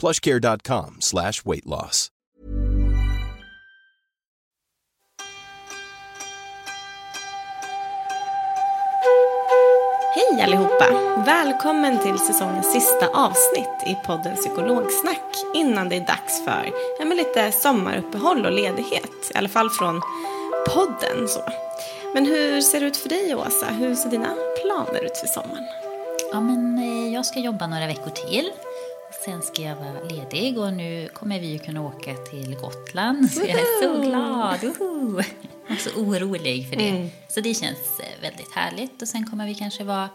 plushcare.com slash weight loss. Hej allihopa! Välkommen till säsongens sista avsnitt i podden Psykologsnack innan det är dags för ja, men lite sommaruppehåll och ledighet. I alla fall från podden. Så. Men hur ser det ut för dig Åsa? Hur ser dina planer ut för sommaren? Ja, men eh, jag ska jobba några veckor till. Sen ska jag vara ledig och nu kommer vi ju kunna åka till Gotland. Så jag är så glad! Woho! Jag är så orolig för det. Så det känns eh, väldigt härligt. Och sen kommer vi kanske vara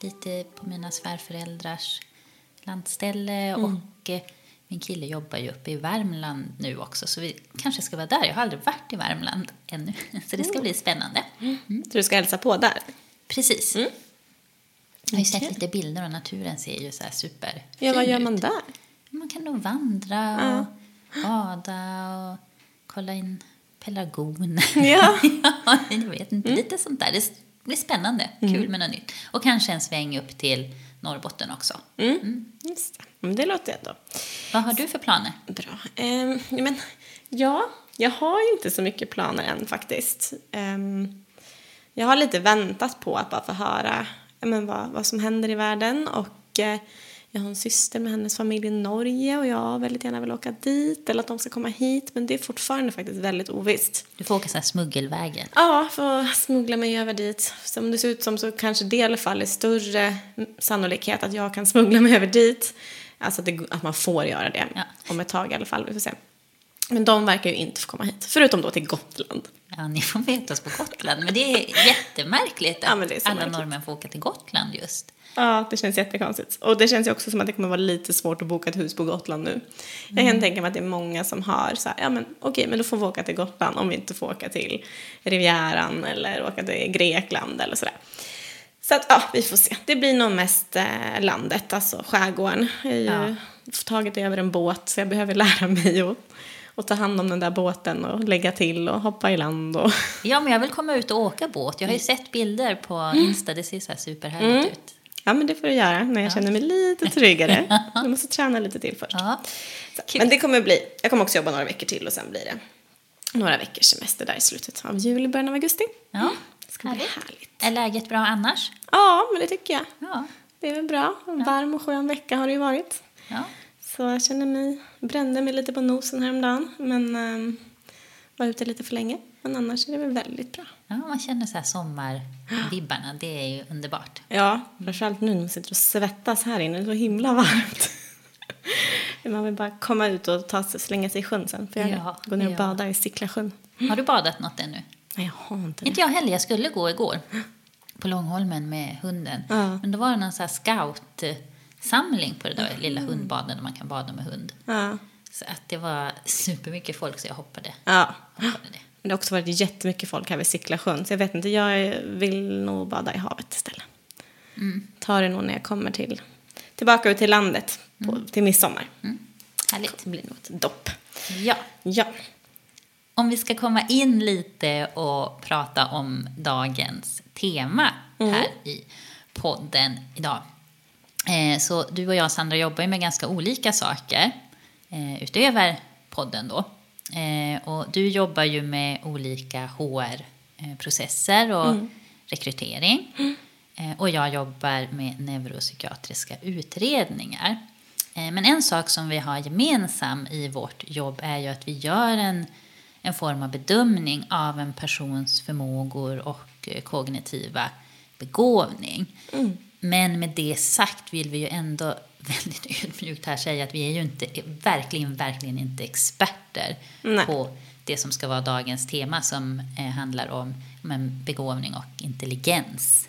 lite på mina svärföräldrars landställe. Och eh, min kille jobbar ju uppe i Värmland nu också. Så vi kanske ska vara där. Jag har aldrig varit i Värmland ännu. Så det ska bli spännande. Så du ska hälsa på där? Precis. Jag har ju sett lite bilder och naturen ser ju så här super Ja, vad gör man ut. där? Man kan nog vandra och bada och kolla in pelargon. Ja. ja, jag vet inte. Lite sånt där. Det blir spännande. Kul med något nytt. Och kanske en sväng upp till Norrbotten också. Just det. Det låter ändå Vad har du för planer? bra. Ja, men, ja, jag har inte så mycket planer än faktiskt. Ehm, jag har lite väntat på att bara få höra men, vad, vad som händer i världen. Och eh, jag har en syster med hennes familj i Norge och jag väldigt gärna vill åka dit eller att de ska komma hit. Men det är fortfarande faktiskt väldigt ovisst. Du får åka så här smuggelvägen. Ja, få smuggla mig över dit. Som det ser ut som så kanske det i alla fall är större sannolikhet att jag kan smuggla mig över dit. Alltså att, det, att man får göra det Ja. om ett tag i alla fall. Vi får se. Men de verkar ju inte få komma hit, förutom då till Gotland. Ja, ni får veta oss på Gotland. Men det är jättemärkligt att Ja, är alla märkligt. norrmän får åka till Gotland just. Ja, det känns jättekonstigt. Och det känns ju också som att det kommer vara lite svårt att boka ett hus på Gotland nu. Jag Mm. kan tänka mig att det är många som har så här, ja men okej, men då får vi åka till Gotland om vi inte får åka till Rivieran eller åka till Grekland eller sådär. Så att, ja, vi får se. Det blir nog mest eh, landet, alltså skärgården. Jag har ju Ja. tagit över en båt så jag behöver lära mig att, att ta hand om den där båten och lägga till och hoppa i land och Ja, men jag vill komma ut och åka båt. Jag har ju sett bilder på Mm. Insta. Det ser så här superhärligt ut. Ja, men det får du göra när jag känner mig lite tryggare. Du måste träna lite till först. Ja. Så, men det kommer bli, jag kommer också jobba några veckor till och sen blir det några veckors semester där i slutet av juli, början av augusti. Ja, Det ska bli härligt. Är läget bra annars? Ja, men det tycker jag. Ja. Det är väl bra. En varm och skön vecka har det ju varit. ja. Så jag känner mig, brände mig lite på nosen häromdagen, men um, var ute lite för länge. Men annars är det väl väldigt bra. Ja, man känner så här sommarvibbarna. Det är ju underbart. Ja, framförallt nu när man sitter och svettas här inne. Det är så himla varmt. Man vill bara komma ut och ta slänga sig i sjön sen. För jag Ja, går ner och ja. badar i Sicklasjön. Har du badat något ännu? Nej, jag har inte det. Inte jag heller. Jag skulle gå igår på Långholmen med hunden. Ja. Men då var det någon så här scout-samling på det där lilla hundbadet där man kan bada med hund. Ja. Så att det var supermycket folk så jag hoppade. ja. hoppade det. Men det har också varit jättemycket folk här vid Sicklasjön. Så jag vet inte, jag vill nog bada i havet istället. Mm. Ta det nog när jag kommer till, tillbaka ut till landet på, till midsommar. Härligt. Det blir nog ett dopp. Ja. Ja. Om vi ska komma in lite och prata om dagens tema här i podden idag. Eh, så du och jag, Sandra, jobbar ju med ganska olika saker eh, utöver podden då. Eh, och du jobbar ju med olika HR-processer och rekrytering. Eh, och jag jobbar med neuropsykiatriska utredningar. Men en sak som vi har gemensam i vårt jobb är ju att vi gör en, en form av bedömning av en persons förmågor och kognitiva begåvning. Men med det sagt vill vi ju ändå väldigt ödmjukt här säga att vi är ju inte, verkligen, verkligen inte experter Nej. på det som ska vara dagens tema som eh, handlar om men, begåvning och intelligens.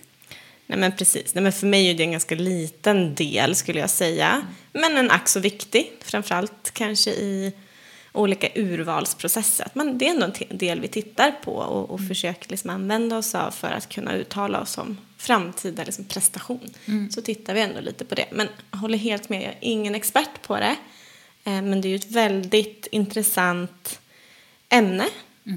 Nej men precis. Nej, men för mig är det en ganska liten del skulle jag säga. Men en ack så viktig. Framförallt kanske i olika urvalsprocesser. Att man, det är ändå en del vi tittar på och, och försöker liksom använda oss av för att kunna uttala oss om framtida liksom prestation. Så tittar vi ändå lite på det. Men jag håller helt med, jag är ingen expert på det. Eh, men det är ju ett väldigt intressant ämne.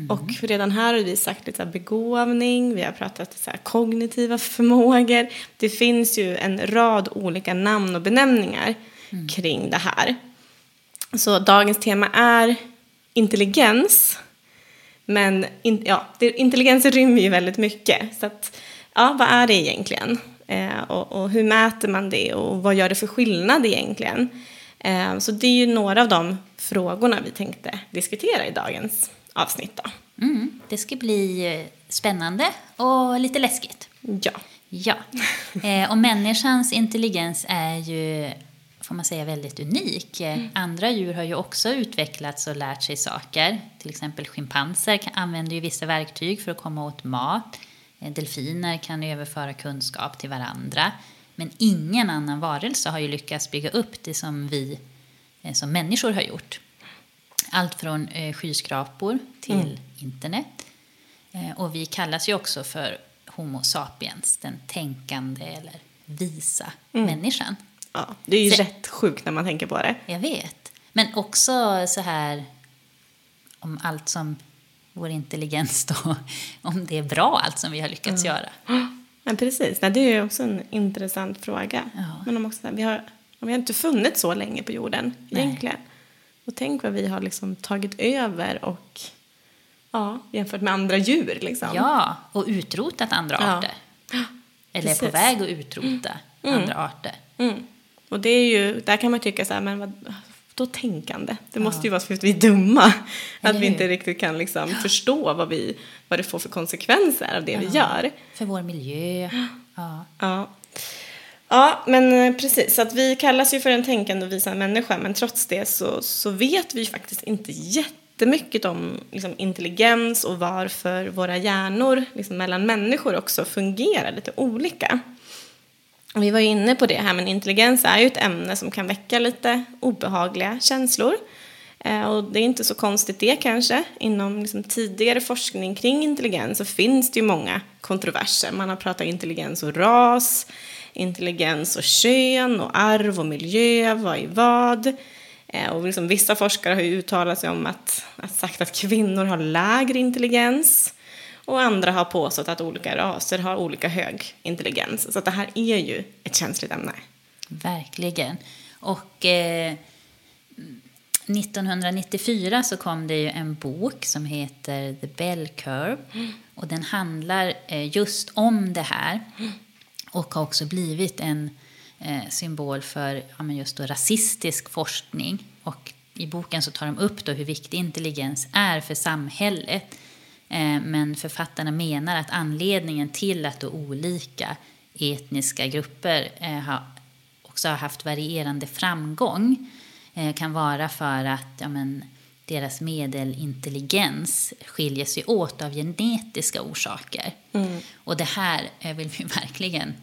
Och redan här har vi sagt lite begåvning, vi har pratat så kognitiva förmågor. Det finns ju en rad olika namn och benämningar kring det här. Så dagens tema är intelligens. Men in, ja, intelligens rymmer ju väldigt mycket. Så att, ja, vad är det egentligen? Eh, och, och hur mäter man det och vad gör det för skillnad egentligen? Eh, så det är ju några av de frågorna vi tänkte diskutera i dagens avsnitt. Då. Mm, det ska bli eh, spännande och lite läskigt. Ja. Ja, eh, och människans intelligens är ju, får man säga, väldigt unik. Eh, Andra djur har ju också utvecklats och lärt sig saker. Till exempel schimpanser använder ju vissa verktyg för att komma åt mat. Eh, delfiner kan överföra kunskap till varandra. Men ingen annan varelse har ju lyckats bygga upp det som vi eh, som människor har gjort. Allt från eh, skyskrapor till internet. Eh, och vi kallas ju också för Homo sapiens, den tänkande eller visa människan. ja. Det är ju Se- rätt sjukt när man tänker på det. Jag vet. Men också så här om allt som vår intelligens då, om det är bra allt som vi har lyckats göra. Men precis, Nej, det är ju också en intressant fråga. Ja. Men om också, vi, har, vi har inte funnits så länge på jorden Nej. egentligen. Och tänk vad vi har liksom tagit över och ja, jämfört med andra djur. Liksom. Ja, och utrotat andra Ja. arter. Eller är på Precis. väg att utrota andra arter. Mm. Och det är ju, där kan man tycka så här, men vad, tänkande? Det måste ju vara för att vi är dumma. Att vi inte riktigt kan liksom förstå vad, vi, vad det får för konsekvenser av det vi gör. För vår miljö. Ja. Ja. Men eh, precis. Så att vi kallas ju för en tänkande och visande människa, men trots det så, så vet vi faktiskt inte jättemycket om liksom, intelligens och varför våra hjärnor liksom, mellan människor också fungerar lite olika. Vi var ju inne på det här, men intelligens är ju ett ämne som kan väcka lite obehagliga känslor. Eh, och det är inte så konstigt det kanske. Inom liksom tidigare forskning kring intelligens så finns det ju många kontroverser. Man har pratat intelligens och ras, intelligens och kön och arv och miljö, vad är vad? Eh, och liksom vissa forskare har ju uttalat sig om att, att sagt att kvinnor har lägre intelligens. Och andra har påstått att olika raser har olika hög intelligens. Så det här är ju ett känsligt ämne. Verkligen. Och eh, 1994 så kom det ju en bok som heter The Bell Curve. Och den handlar eh, just om det här. Och har också blivit en eh, symbol för ja, men just då, rasistisk forskning. Och i boken så tar de upp då hur viktig intelligens är för samhället. Eh, men författarna menar att anledningen till att olika etniska grupper eh, också har haft varierande framgång eh, kan vara för att ja, men, deras medelintelligens skiljer sig åt av genetiska orsaker. Och det här vill vi verkligen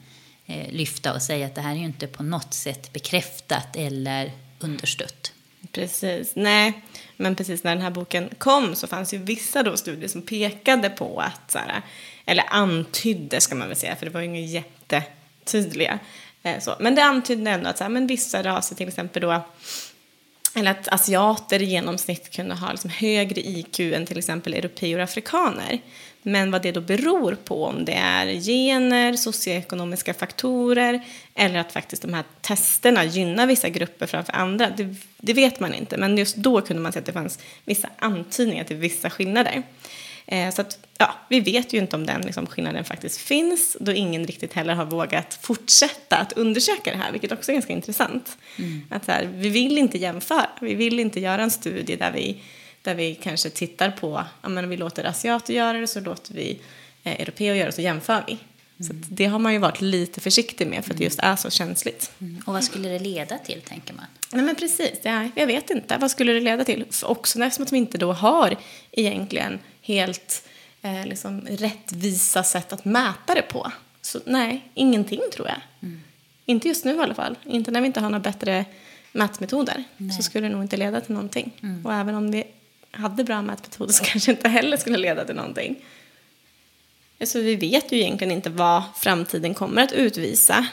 lyfta och säga att det här är ju inte på något sätt bekräftat eller understött. Precis, nej. Men precis när den här boken kom så fanns ju vissa då studier som pekade på att, så här, eller antydde ska man väl säga, för det var ju inga jättetydliga. Eh, så. Men det antydde ändå att så här, men vissa raser, till exempel då eller att asiater i genomsnitt kunde ha liksom högre IQ än till exempel europeer och afrikaner. Men vad det då beror på, om det är gener, socioekonomiska faktorer eller att faktiskt de här testerna gynnar vissa grupper framför andra, det, det vet man inte. Men just då kunde man se att det fanns vissa antydningar till vissa skillnader. Eh, så att, ja, vi vet ju inte om den liksom, skillnaden faktiskt finns då ingen riktigt heller har vågat fortsätta att undersöka det här, vilket också är ganska intressant. Mm. Att så här, vi vill inte jämföra, vi vill inte göra en studie där vi, där vi kanske tittar på, ja, men vi låter asiater göra det så låter vi eh, europeer göra det så jämför vi. Mm. Så det har man ju varit lite försiktig med för att det just är så känsligt. Mm. Och vad skulle det leda till, tänker man? Nej, men precis, ja, jag vet inte. Vad skulle det leda till? För också eftersom att vi inte då har egentligen helt eh, liksom, rättvisa sätt att mäta det på. Så nej, ingenting tror jag. Mm. Inte just nu i alla fall. Inte när vi inte har några bättre mätmetoder. Nej. Så skulle det nog inte leda till någonting. Mm. Och även om vi hade bra mätmetoder så kanske inte heller skulle leda till någonting. Så vi vet ju egentligen inte vad framtiden kommer att utvisa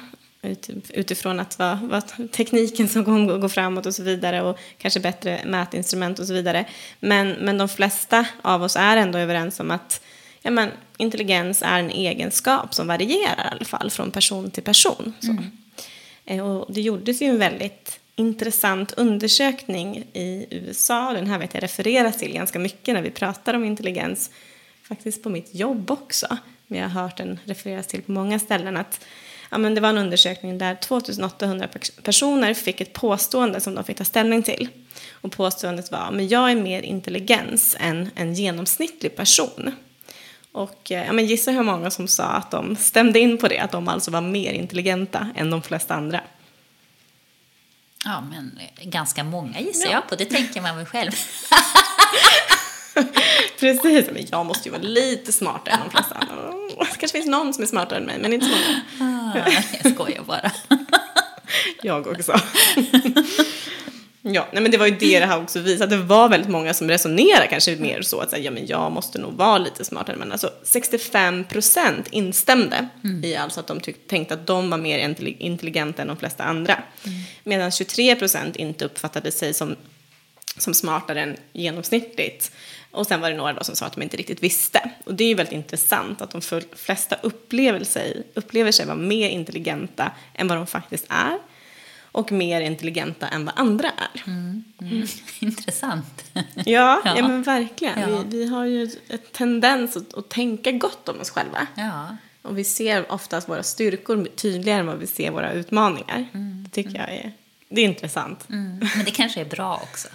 utifrån att vad, vad tekniken som går, går framåt och så vidare och kanske bättre mätinstrument och så vidare. Men, men de flesta av oss är ändå överens om att ja, men, intelligens är en egenskap som varierar i alla fall från person till person. Mm. Eh, och det gjordes ju en väldigt intressant undersökning i USA. Den här vet jag refereras till ganska mycket när vi pratar om intelligens. Faktiskt på mitt jobb också. Men jag har hört den refereras till på många ställen. att ja, men det var en undersökning där 2800 personer fick ett påstående som de fick ta ställning till. Och påståendet var, men jag är mer intelligens än en genomsnittlig person. Och eh, ja, men gissa hur många som sa att de stämde in på det, att de alltså var mer intelligenta än de flesta andra. Ja, men ganska många gissar ja. jag på, det tänker man väl själv. Precis, men jag måste ju vara lite smartare än de flesta andra. Det kanske finns någon som är smartare än mig, men inte så många. Ah, jag skojar bara. jag också. Ja, nej men det var ju det det här också visade. Det var väldigt många som resonerar kanske mer så att säga, ja men jag måste nog vara lite smartare. Men alltså 65 procent instämde mm. i alltså att de tänkte att de var mer intelligenta än de flesta andra. Mm. Medan 23 procent inte uppfattade sig som, som smartare än genomsnittligt. Och sen var det några då som sa att de inte riktigt visste. Och det är ju väldigt intressant att de flesta upplever sig, upplever sig vara mer intelligenta än vad de faktiskt är. Och mer intelligenta än vad andra är. Mm, mm. Intressant. Ja, ja. ja men verkligen. Ja. Vi, vi, har ju en tendens att, att, tänka gott om oss själva. Ja. Och vi ser oftast våra styrkor tydligare än vad vi ser våra utmaningar. Mm, det tycker mm. jag är, det är intressant. Mm. Men det kanske är bra också.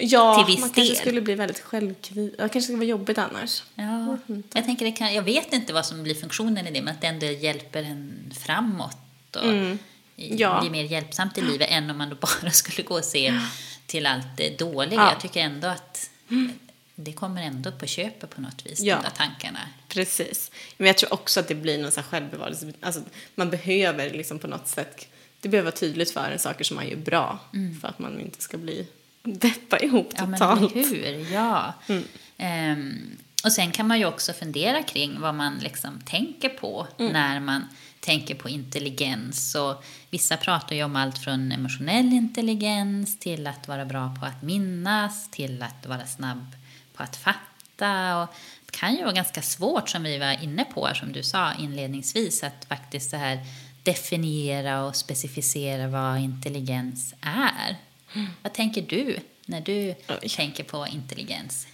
Ja, man kanske skulle bli väldigt självkritisk. Det kanske skulle vara jobbigt annars. Ja, jag, tänker det kan, jag vet inte vad som blir funktionen i det, men att det ändå hjälper en framåt och mm. Ja. blir mer hjälpsamt i livet än om man då bara skulle gå och se till allt det dåliga. Ja. Jag tycker ändå att det kommer ändå på köpet på något vis, ja. de där tankarna. Precis. Men jag tror också att det blir någon självbevarelse. Alltså, man behöver liksom på något sätt, det behöver vara tydligt för en saker som man gör bra mm. för att man inte ska bli deppa ihop totalt. Ja, men hur? Ja. Mm. Um, och sen kan man ju också fundera kring vad man liksom tänker på mm. när man tänker på intelligens. Och vissa pratar ju om allt från emotionell intelligens till att vara bra på att minnas, till att vara snabb på att fatta. Och det kan ju vara ganska svårt, som vi var inne på, som du sa inledningsvis, att faktiskt så här definiera och specificera vad intelligens är. Vad tänker du när du Oj. tänker på intelligens?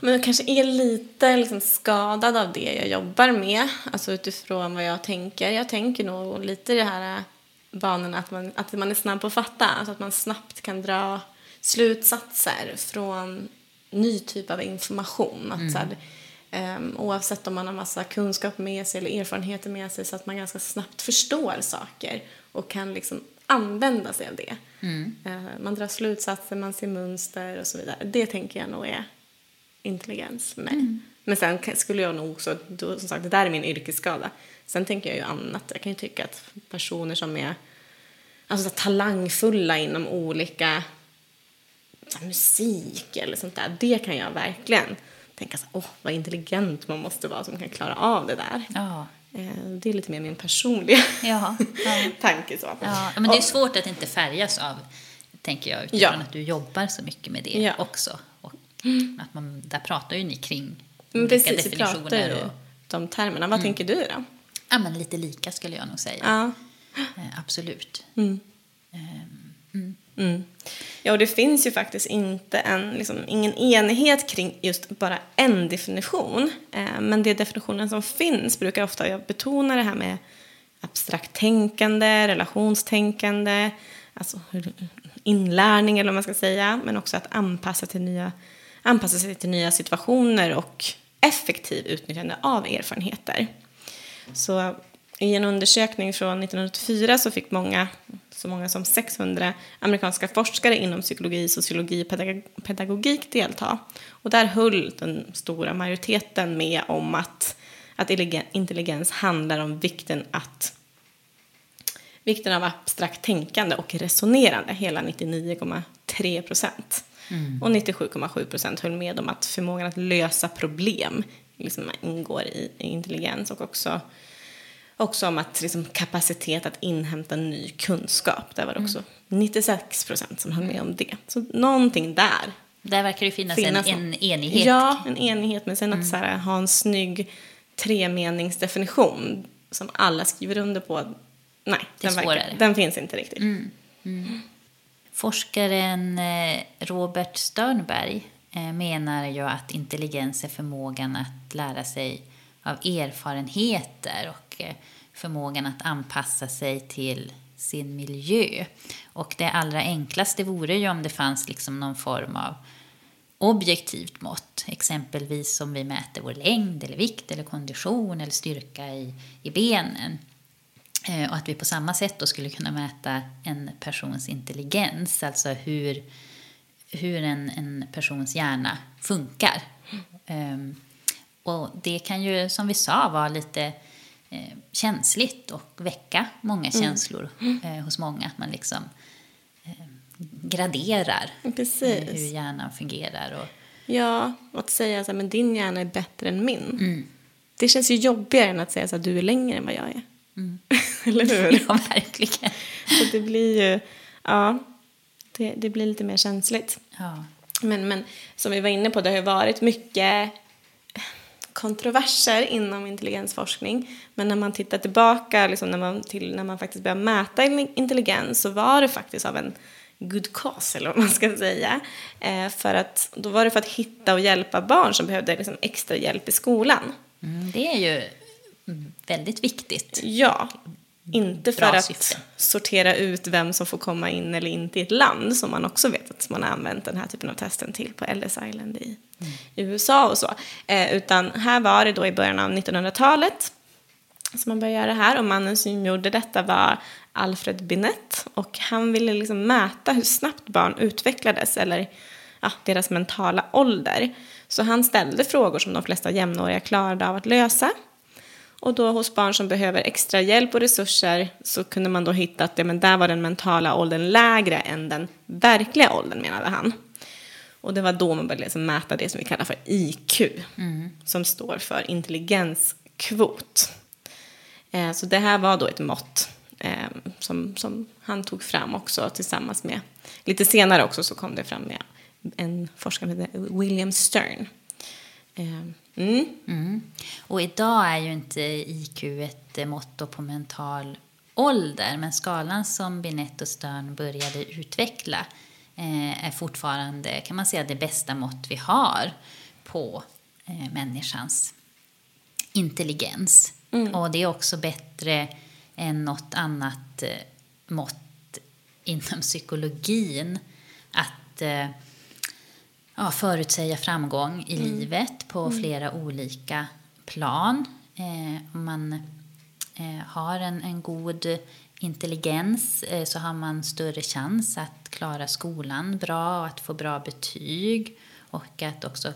Men jag kanske är lite liksom skadad av det jag jobbar med, alltså utifrån vad jag tänker. Jag tänker nog lite i det här banorna att man, att man är snabb på att fatta, alltså att man snabbt kan dra slutsatser från ny typ av information. Att mm. så här, um, oavsett om man har massa kunskap med sig eller erfarenheter med sig så att man ganska snabbt förstår saker och kan liksom använda sig av det. Mm. Uh, man drar slutsatser, man ser mönster och så vidare. Det tänker jag nog är intelligens mig. Mm. Men sen skulle jag nog också, då, som sagt det där är min yrkesskada. Sen tänker jag ju annat. Jag kan ju tycka att personer som är alltså, talangfulla inom olika så, musik eller sånt där, det kan jag verkligen tänka så åh vad intelligent man måste vara som kan klara av det där. Ja. Eh, det är lite mer min personliga ja, ja. tanke. Så. Ja, men det är svårt att inte färgas av tänker jag, utifrån Ja. att du jobbar så mycket med det också. Och att man, där pratar ju ni kring Men olika precis, definitioner. Och, de termerna. Vad tänker du då? ja, men lite lika skulle jag nog säga. Ja. Eh, absolut. Mm. Ja, och det finns ju faktiskt inte en, liksom, ingen enighet kring just bara en definition. Eh, men de definitionen som finns brukar ofta betona det här med abstrakt tänkande, relationstänkande, alltså inlärning eller vad man ska säga, men också att anpassa, till nya, anpassa sig till nya situationer och effektiv utnyttjande av erfarenheter. Så i en undersökning från 1984 så fick många, så många som 600 amerikanska forskare inom psykologi, sociologi och pedagogik delta. Och där höll den stora majoriteten med om att, att intelligens handlar om vikten att Vikten av abstrakt tänkande och resonerande, hela 99,3 procent. Och 97,7 procent höll med om att förmågan att lösa problem liksom ingår i, intelligens och också, också om att liksom, kapacitet att inhämta ny kunskap. Där var det också 96 procent som höll med om det. Så någonting där. Där verkar det finnas, finnas en, en enighet. Ja, en enighet. Men sen att så här, ha en snygg tremeningsdefinition som alla skriver under på. Nej, den, verkar, den finns inte riktigt. Forskaren eh, Robert Sternberg eh, menar ju att intelligens är förmågan att lära sig av erfarenheter och eh, förmågan att anpassa sig till sin miljö. Och det allra enklaste vore ju om det fanns liksom någon form av objektivt mått, exempelvis om vi mäter vår längd eller vikt eller kondition eller styrka i, i benen. Eh, Och att vi på samma sätt då skulle kunna mäta en persons intelligens, alltså hur, hur en, en persons hjärna funkar. Ehm, och det kan ju, som vi sa, vara lite eh, känsligt och väcka många känslor eh, hos många. Att man liksom eh, graderar Precis. hur hjärnan fungerar. Och, Ja, och att säga så här, men din hjärna är bättre än min. Det känns ju jobbigare än att säga så här, du är längre än vad jag är. Eller hur? ja, verkligen. Så det blir ju, ja, det, det blir lite mer känsligt. Ja. Men, men som vi var inne på, det har ju varit mycket kontroverser inom intelligensforskning. Men när man tittar tillbaka liksom när, man till, när man faktiskt börjar mäta in- intelligens så var det faktiskt av en good cause, eller vad man ska säga. Eh, för att, då var det för att hitta och hjälpa barn som behövde liksom extra hjälp i skolan. Mm, det är ju mm, väldigt viktigt. Ja, inte för att syfte. sortera ut vem som får komma in eller inte i ett land som man också vet att man har använt den här typen av testen till på Ellis Island i, i USA och så. Eh, utan här var det då i början av 1900-talet som man började göra det här och mannen som gjorde detta var Alfred Binet och han ville liksom mäta hur snabbt barn utvecklades eller ja, deras mentala ålder. Så han ställde frågor som de flesta jämnåriga klarade av att lösa. Och då hos barn som behöver extra hjälp och resurser så kunde man då hitta att det, men där var den mentala åldern lägre än den verkliga åldern menade han. Och det var då man började liksom mäta det som vi kallar för IQ. Som står för intelligenskvot. Eh, så det här var då ett mått eh, som, som han tog fram också tillsammans med, lite senare också så kom det fram med en forskare som heter William Stern. Eh, mm. Mm. Och idag är ju inte IQ ett eh, mått på mental ålder, men skalan som Binet och Stern började utveckla eh, är fortfarande, kan man säga, det bästa mått vi har på människans intelligens. Och det är också bättre än något annat mått inom psykologin att ja, förutsäga framgång i livet på flera olika plan. Eh, om man eh, har en, en god intelligens eh, så har man större chans att klara skolan bra och att få bra betyg och att också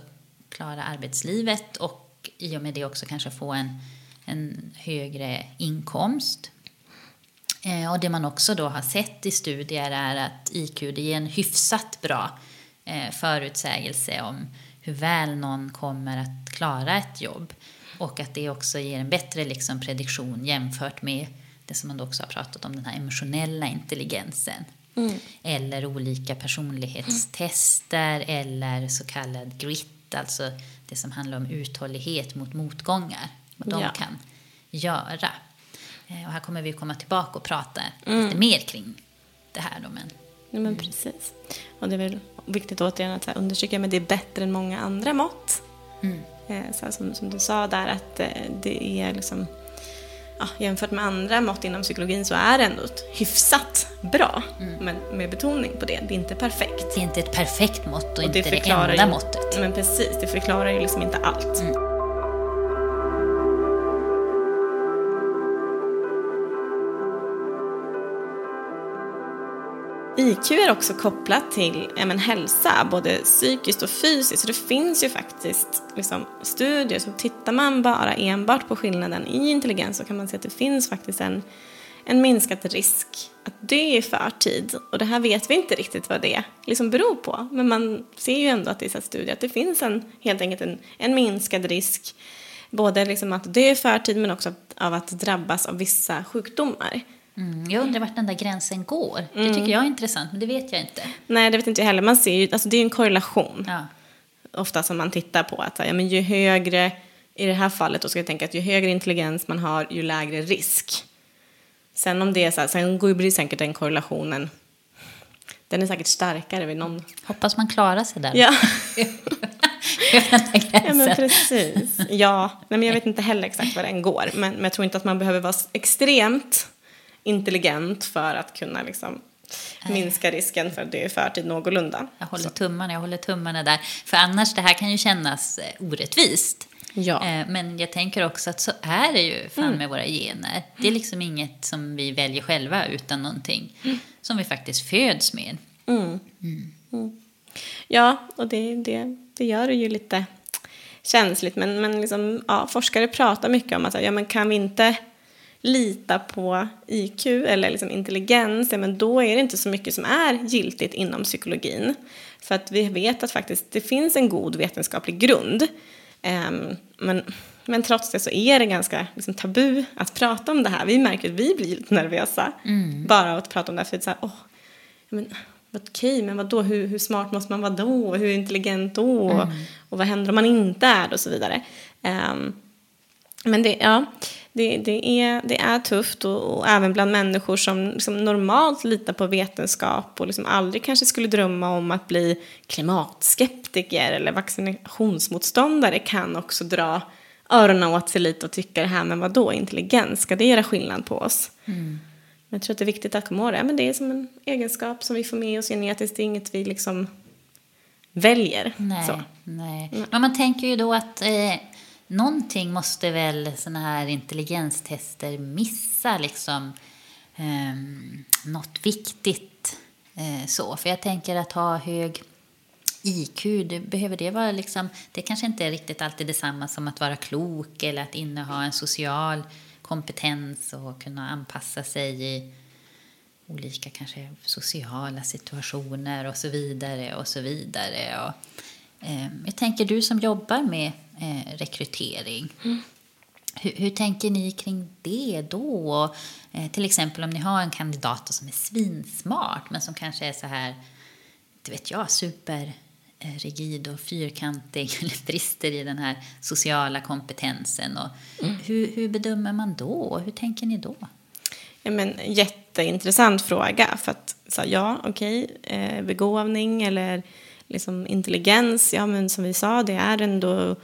klara arbetslivet och i och med det också kanske få en, en högre inkomst. Eh, och det man också då har sett i studier är att IQ det ger en hyfsat bra förutsägelse om hur väl någon kommer att klara ett jobb. Och att det också ger en bättre liksom, prediktion jämfört med det som man också har pratat om, den här emotionella intelligensen. Eller olika personlighetstester eller så kallad grit, alltså det som handlar om uthållighet mot motgångar. Vad de Ja. kan göra. Eh, Och här kommer vi komma tillbaka och prata lite mer kring det här då. Men Ja, men precis. Och det är väl viktigt återigen att så här, understryka men det är bättre än många andra mått. Eh, så här, som, som du sa där att eh, det är liksom ja, jämfört med andra mått inom psykologin så är det ändå hyfsat bra. Men med betoning på det, det är inte perfekt. det är inte ett perfekt mått och, Och inte det, förklarar enda ju, måttet. Men precis, det förklarar ju liksom inte allt. IQ är också kopplat till ja, men, hälsa, både psykiskt och fysiskt. Så det finns ju faktiskt liksom, studier, så tittar man bara enbart på skillnaden i intelligens så kan man se att det finns faktiskt en, en minskad risk att dö i förtid. Och det här vet vi inte riktigt vad det liksom beror på. Men man ser ju ändå att i studier att det finns en, helt enkelt en, en minskad risk både liksom att dö i förtid men också av att drabbas av vissa sjukdomar. Mm, jag undrar vart den där gränsen går. Det tycker jag är intressant, men det vet jag inte. Nej, det vet inte jag heller. Man ser ju, alltså det är en korrelation. Ja. Ofta som man tittar på att ja, men ju högre, i det här fallet då ska jag tänka att ju högre intelligens man har, ju lägre risk. Sen om det är så här, sen går ju säkert den korrelationen, den är säkert starkare vid någon. Hoppas man klarar sig där. Ja, ja men precis. Ja, nej, men jag vet inte heller exakt var den går. Men, men jag tror inte att man behöver vara extremt intelligent för att kunna liksom minska risken för att dö i förtid någorlunda. Jag håller tummarna, jag håller tummarna där. För annars, det här kan ju kännas eh, orättvist. Ja. Eh, Men jag tänker också att så är det ju fan med våra gener. Det är liksom inget som vi väljer själva utan någonting som vi faktiskt föds med. Ja, och det, det, det gör det ju lite känsligt. Men, men liksom, ja, forskare pratar mycket om att ja, men kan vi inte lita på IQ eller liksom intelligens, ja, men då är det inte så mycket som är giltigt inom psykologin. För att vi vet att faktiskt det finns en god vetenskaplig grund. Ehm, men, men trots det så är det ganska liksom, tabu att prata om det här. Vi märker att vi blir lite nervösa bara av att prata om det här. För det är så här, åh, men, okej, men vadå, hur, hur smart måste man vara då? Hur intelligent då? Och vad händer om man inte är det? Och så vidare. Ehm, men det, ja, det, det, är, det är tufft och, och även bland människor som liksom normalt litar på vetenskap och liksom aldrig kanske skulle drömma om att bli klimatskeptiker eller vaccinationsmotståndare kan också dra öronen åt sig lite och tycka det här, men vadå, intelligens, ska det göra skillnad på oss? Men jag tror att det är viktigt att komma ihåg det. Men det är som en egenskap som vi får med oss genetiskt. Det är inget vi liksom väljer. Nej, nej. Men man tänker ju då att eh, någonting måste väl såna här intelligenstester missa liksom eh, något viktigt eh, så. För jag tänker att ha hög IQ, det, behöver det vara liksom, det kanske inte är riktigt alltid detsamma som att vara klok eller att inneha en social kompetens och kunna anpassa sig i olika kanske sociala situationer och så vidare och så vidare. Och, eh, jag tänker du som jobbar med eh, rekrytering. Hur, hur tänker ni kring det då? Eh, till exempel om ni har en kandidat som är svinsmart men som kanske är så här, inte vet jag, super eh, rigid och fyrkantig eller brister i den här sociala kompetensen. Och hur, hur bedömer man då? Hur tänker ni då? Ja, men, jätteintressant fråga. För att, så, ja, okej, eh, begåvning eller liksom intelligens, ja men som vi sa, det är ändå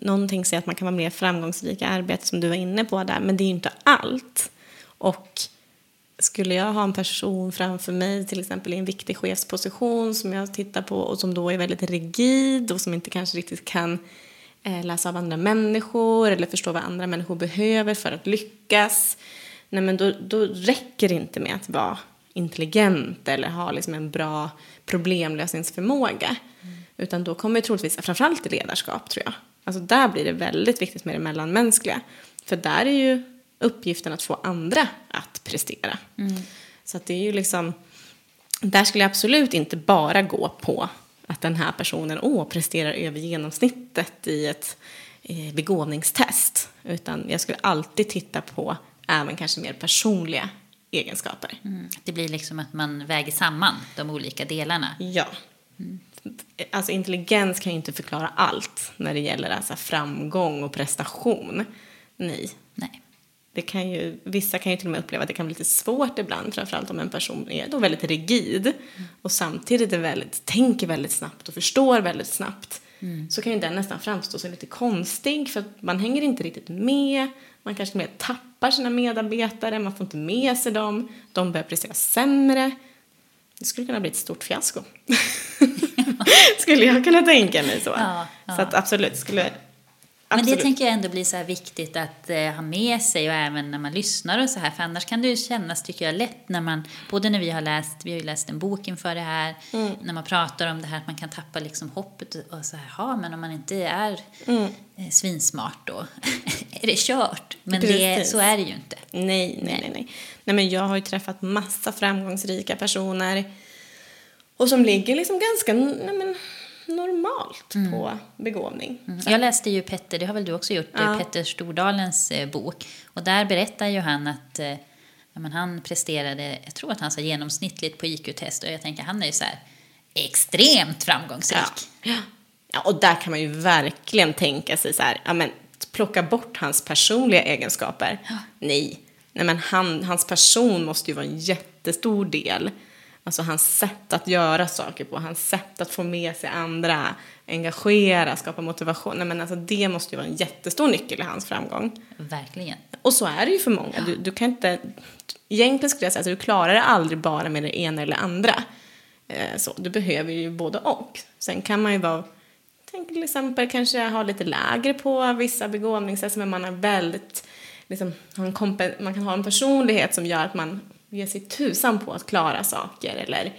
någonting säger att man kan vara mer framgångsrik i arbetet som du var inne på där, men det är ju inte allt. Och skulle jag ha en person framför mig, till exempel i en viktig chefsposition som jag tittar på och som då är väldigt rigid och som inte kanske riktigt kan eh, läsa av andra människor eller förstå vad andra människor behöver för att lyckas. Nej, men då, då räcker det inte med att vara intelligent eller ha liksom en bra problemlösningsförmåga. Utan då kommer troligtvis, framförallt i ledarskap tror jag, alltså där blir det väldigt viktigt med det mellanmänskliga. För där är ju uppgiften att få andra att prestera. Så att det är ju liksom, där skulle jag absolut inte bara gå på att den här personen åh, presterar över genomsnittet i ett eh, begåvningstest. Utan jag skulle alltid titta på även kanske mer personliga egenskaper. Mm. Det blir liksom att man väger samman de olika delarna. Ja. Alltså intelligens kan ju inte förklara allt när det gäller alltså framgång och prestation. Nej. Nej. Det kan ju, vissa kan ju till och med uppleva att det kan bli lite svårt ibland, framförallt om en person är då väldigt rigid och samtidigt är väldigt, tänker väldigt snabbt och förstår väldigt snabbt. Så kan ju den nästan framstå som lite konstig för att man hänger inte riktigt med. Man kanske mer tappar sina medarbetare, man får inte med sig dem, de börjar prestera sämre. Det skulle kunna bli ett stort fiasko. skulle jag kunna tänka mig så. Ja, Så att absolut, skulle... Men det absolut. tänker jag ändå blir så här viktigt att eh, ha med sig och även när man lyssnar och så här. För annars kan det ju kännas, tycker jag, lätt när man, både när vi har läst, vi har ju läst en bok inför det här, Mm. när man pratar om det här att man kan tappa liksom hoppet och så här, ja men om man inte är Mm. eh, svinsmart då är det kört. Men det, så är det ju inte. Nej, nej, nej, nej. Nej, men jag har ju träffat massa framgångsrika personer och som ligger liksom ganska nej, men, normalt på begåvning. Mm. Jag läste ju Petter, det har väl du också gjort, Ja. Petter Stordalens eh, bok. Och där berättar ju han att eh, ja, men han presterade, jag tror att han sa genomsnittligt på IQ-test och jag tänker han är ju så här extremt framgångsrik. Ja. ja, och där kan man ju verkligen tänka sig så här, ja men plocka bort hans personliga egenskaper. Nej, nej men han, hans person måste ju vara en jättestor del. Alltså hans sätt att göra saker på, hans sätt att få med sig andra, engagera, skapa motivation. Nej men alltså det måste ju vara en jättestor nyckel i hans framgång. Verkligen. Och så är det ju för många. Du, du kan inte... Egentligen skulle jag säga att du klarar det aldrig bara med det ena eller andra. Eh, så, du behöver ju både och. Sen kan man ju vara... Tänk till exempel kanske ha lite lägre på vissa begåvningssätt men man är väldigt... Liksom, man kan ha en personlighet som gör att man ger sig tusan på att klara saker eller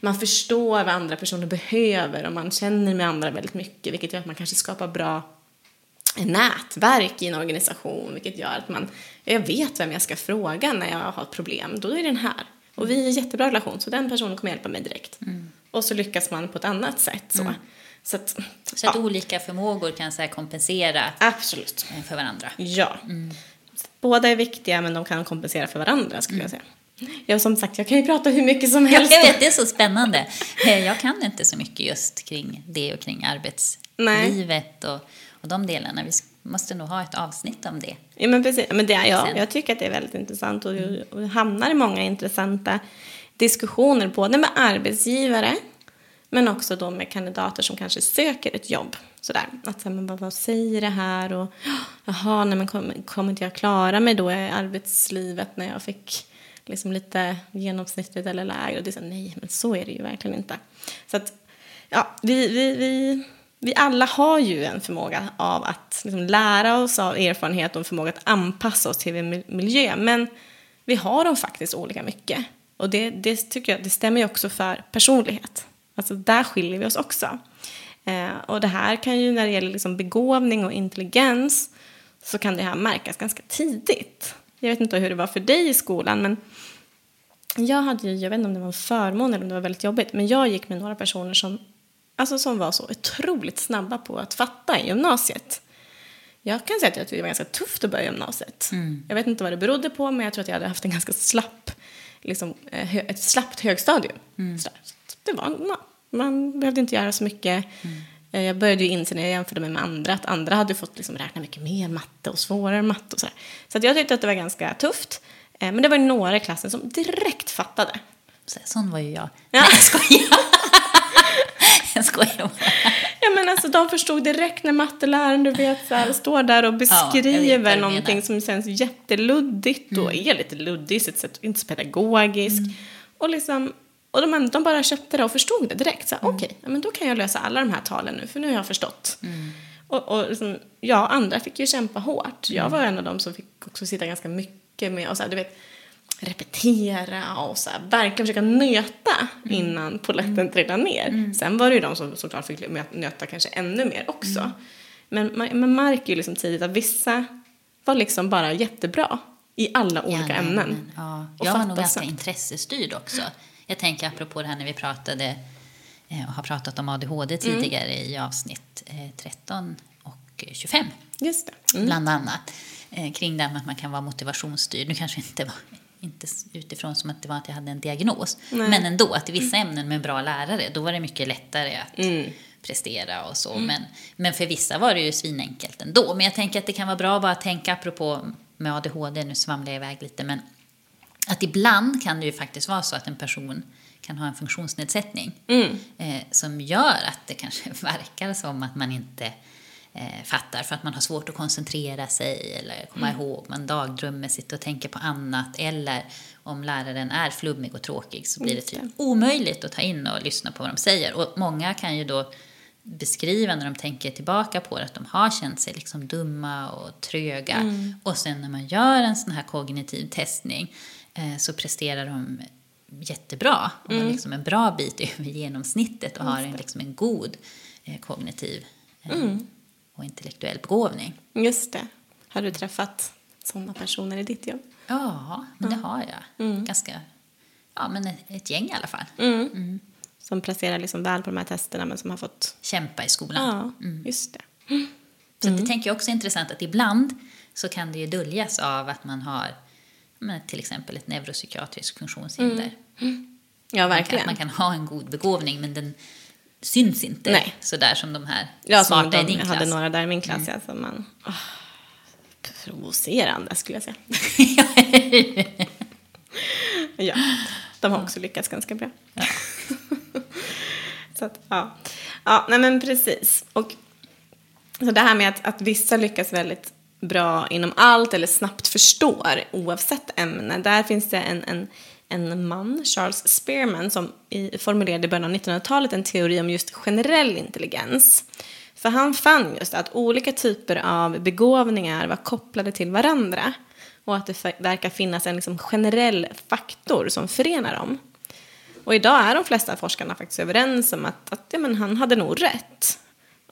man förstår vad andra personer behöver och man känner med andra väldigt mycket vilket gör att man kanske skapar bra nätverk i en organisation vilket gör att man, jag vet vem jag ska fråga när jag har ett problem, då är den här. Och vi är i jättebra relation så den personen kommer hjälpa mig direkt. Och så lyckas man på ett annat sätt så. Så att, Så att ja, olika förmågor kan så kompensera absolut. eh, för varandra. Ja. Så Båda är viktiga men de kan kompensera för varandra skulle jag säga. Ja, som sagt, jag kan ju prata hur mycket som helst. jag vet, det är så spännande. Eh, Jag kan inte så mycket just kring det och kring arbetslivet och, och de delarna. Vi måste nog ha ett avsnitt om det. Ja, men precis. Men det ja, jag tycker att det är väldigt intressant och, och hamnar i många intressanta diskussioner både med arbetsgivare men också då med kandidater som kanske söker ett jobb. Sådär. Att säga, men vad, vad säger det här? Och, jaha, nej, men kommer, kommer inte jag klara mig då i arbetslivet när jag fick liksom lite genomsnittligt eller lägre? Och det är så, nej, men så är det ju verkligen inte. Så att, ja, vi, vi, vi, vi alla har ju en förmåga av att liksom lära oss av erfarenhet och en förmåga att anpassa oss till en miljö. Men vi har dem faktiskt olika mycket. Och det, det tycker jag det stämmer ju också för personlighet. Alltså där skiljer vi oss också. Eh, och det här kan ju när det gäller liksom begåvning och intelligens så kan det här märkas ganska tidigt. Jag vet inte hur det var för dig i skolan men jag hade ju, jag vet inte om det var en förmån eller om det var väldigt jobbigt, men jag gick med några personer som, alltså som var så otroligt snabba på att fatta i gymnasiet. Jag kan säga att jag tyckte det var ganska tufft att börja gymnasiet. Jag vet inte vad det berodde på, men jag tror att jag hade haft en ganska slapp, liksom, eh, ett slappt högstadium. Så Det var, man behövde inte göra så mycket. Eh, Jag började ju inse när jag jämförde mig med andra att andra hade fått liksom räkna mycket mer matte och svårare matte och sådär. Så att jag tyckte att det var ganska tufft. Eh, Men det var några i klassen som direkt fattade. Så, sån var ju jag. Ja. Nej, jag skojar. jag skojar bara. Ja men alltså de förstod direkt när matteläraren du vet så här, står där och beskriver du någonting som känns jätteluddigt och är lite luddigt inte så pedagogisk. Och liksom, och de, de bara köpte det och förstod det direkt. Här, okej, ja, men då kan jag lösa alla de här talen nu för nu har jag förstått. Och, och liksom, ja, andra fick ju kämpa hårt. Jag var en av dem som fick också sitta ganska mycket med och så här, du vet, repetera och så här, verkligen försöka nöta innan polletten trillade ner. Sen var det ju de som såklart fick nöta kanske ännu mer också. Men man, man märker ju liksom tidigt att vissa var liksom bara jättebra i alla olika Alla ämnen. Ja. Och Jag var nog ganska intressestyrd också. Jag tänker apropå det här när vi pratade eh, och har pratat om ADHD Mm. tidigare i avsnitt eh, 13 och 25 Just det. Mm. bland annat. Eh, kring det här med att man kan vara motivationsstyrd. Nu kanske inte var inte utifrån som att det var att jag hade en diagnos. Men ändå, att i vissa ämnen med bra lärare, då var det mycket lättare att prestera och så. Men, men för vissa var det ju svinenkelt ändå. Men jag tänker att det kan vara bra att bara tänka, apropå med ADHD, nu svamlar jag iväg lite, men att ibland kan det ju faktiskt vara så att en person kan ha en funktionsnedsättning eh, som gör att det kanske verkar som att man inte eh, fattar för att man har svårt att koncentrera sig eller komma ihåg, man dagdrömmer, sitter och tänker på annat. Eller om läraren är flummig och tråkig så blir det typ omöjligt att ta in och lyssna på vad de säger. Och många kan ju då beskriva när de tänker tillbaka på det att de har känt sig liksom dumma och tröga. Och sen när man gör en sån här kognitiv testning så presterar de jättebra. Och har liksom en bra bit över genomsnittet och har en, liksom en god eh, kognitiv eh, och intellektuell begåvning. Just det. Har du träffat sådana personer i ditt jobb? Ja, men det har jag. Ganska, ja men ett, gäng i alla fall. Som presterar liksom väl på de här testerna men som har fått... Kämpa i skolan. Ja, just det. Så det tänker jag också är intressant att ibland så kan det ju döljas av att man har men, till exempel ett neuropsykiatriskt funktionshinder. Ja, Man kan, verkligen. man kan ha en god begåvning men den syns inte Nej. sådär som de här Ja, som smarta i de, din jag klass. hade några där i min klass, ja, som man... åh, provocerande, skulle jag säga. ja, de har också lyckats ganska bra. så att, ja. Ja, nej men precis. Och så det här med att, att vissa lyckas väldigt bra inom allt eller snabbt förstår oavsett ämne. Där finns det en, en, en man, Charles Spearman, som i, formulerade i början av 1900-talet en teori om just generell intelligens. För han fann just att olika typer av begåvningar var kopplade till varandra och att det verkar finnas en liksom generell faktor som förenar dem. Och idag är de flesta forskarna faktiskt överens om att, att ja, men han hade nog rätt.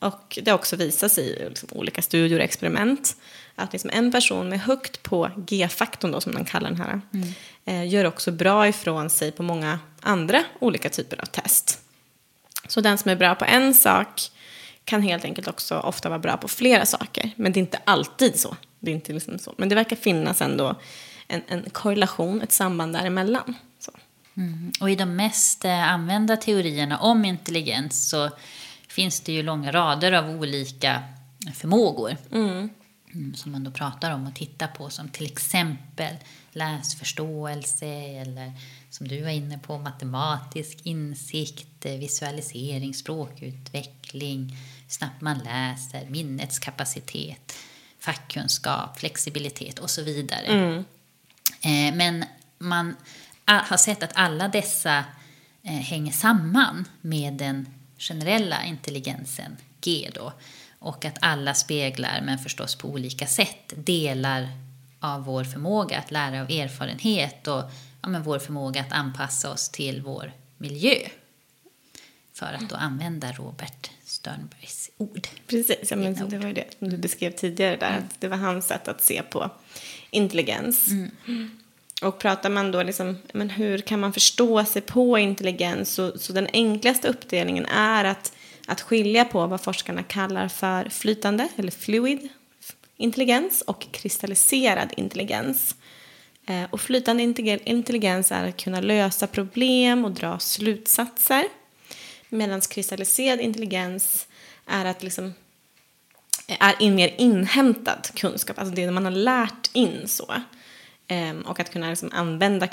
Och det har också visat sig i liksom, olika studier och experiment att liksom en person med högt på G-faktorn, då, som man kallar den här, eh, gör också bra ifrån sig på många andra olika typer av test. Så den som är bra på en sak kan helt enkelt också ofta vara bra på flera saker. Men det är inte alltid så. Det är inte liksom så. Men det verkar finnas ändå en, en korrelation, ett samband däremellan. Så. Och i de mest eh, använda teorierna om intelligens så finns det ju långa rader av olika förmågor. Mm, som man då pratar om och tittar på som till exempel läsförståelse eller som du var inne på matematisk insikt, eh, visualisering, språkutveckling, hur snabbt man läser, minnets kapacitet, fackkunskap, flexibilitet och så vidare. Eh, men man har sett att alla dessa eh, hänger samman med den generella intelligensen, G då. Och att alla speglar, men förstås på olika sätt, delar av vår förmåga att lära av erfarenhet och ja, men vår förmåga att anpassa oss till vår miljö. För att då använda Robert Sternbergs ord. Precis, ja, men det var ju det du beskrev tidigare där. Att det var hans sätt att se på intelligens. Och pratar man då liksom, men hur kan man förstå sig på intelligens? Så, så den enklaste uppdelningen är att, att skilja på vad forskarna kallar för flytande eller fluid intelligens och kristalliserad intelligens. Eh, och flytande intelligens är att kunna lösa problem och dra slutsatser. Medan kristalliserad intelligens är att liksom är in mer inhämtad kunskap, alltså det man har lärt in så. Ehm, och att kunna liksom använda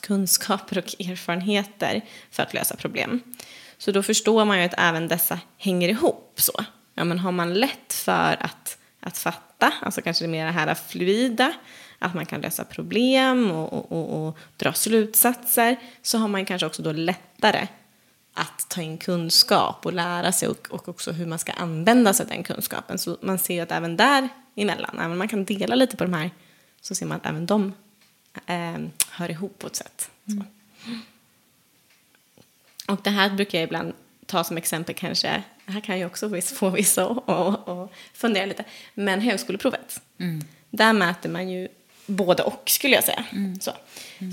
kunskaper och erfarenheter för att lösa problem. Så då förstår man ju att även dessa hänger ihop så. Ja, men har man lätt för att, att fatta, alltså kanske det mer det här fluida, att man kan lösa problem och, och, och, och dra slutsatser, så har man kanske också då lättare att ta in kunskap och lära sig och, och också hur man ska använda sig av den kunskapen. Så man ser ju att även där emellan, även om man kan dela lite på de här, så ser man att även de eh, hör ihop på ett sätt. Så. Och det här brukar jag ibland ta som exempel kanske, här kan ju också få vissa och, och fundera lite, men högskoleprovet, där mäter man ju både och skulle jag säga. Så.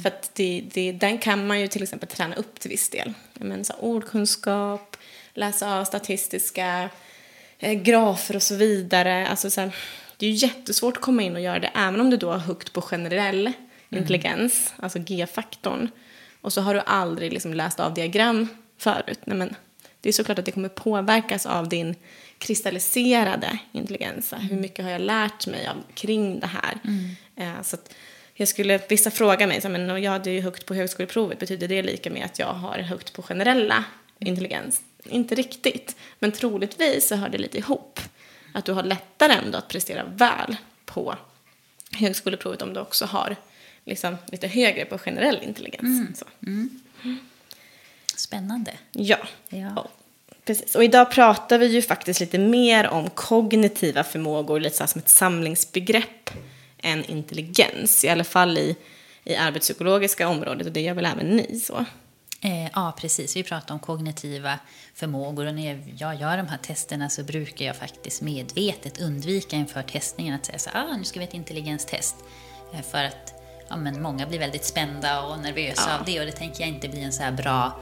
För att det, det, den kan man ju till exempel träna upp till viss del. Men så ordkunskap, läsa av statistiska eh, grafer och så vidare. Alltså så här, det är ju jättesvårt att komma in och göra det även om du då har högt på generell intelligens, alltså G-faktorn, och så har du aldrig liksom läst av diagram förut, nej men det är såklart att det kommer påverkas av din kristalliserade intelligens. Hur mycket har jag lärt mig av, kring det här? Eh, så jag skulle, vissa frågar mig, så men jag hade ju högt på högskoleprovet, betyder det lika med att jag har högt på generella intelligens? Inte riktigt, men troligtvis så hör det lite ihop. Att du har lättare ändå att prestera väl på högskoleprovet om du också har liksom, lite högre på generell intelligens. Så. Spännande. Ja. Ja. Och, precis. Och idag pratar vi ju faktiskt lite mer om kognitiva förmågor, lite så som ett samlingsbegrepp, än intelligens. I alla fall i, i arbetspsykologiska området och det gör väl även ni så. Eh, ja, precis. Vi pratar om kognitiva förmågor och när jag gör de här testerna så brukar jag faktiskt medvetet undvika inför testningen att säga så ah, nu ska vi ha ett intelligenstest. Eh, för att ja, men många blir väldigt spända och nervösa av det och det tänker jag inte blir en så här bra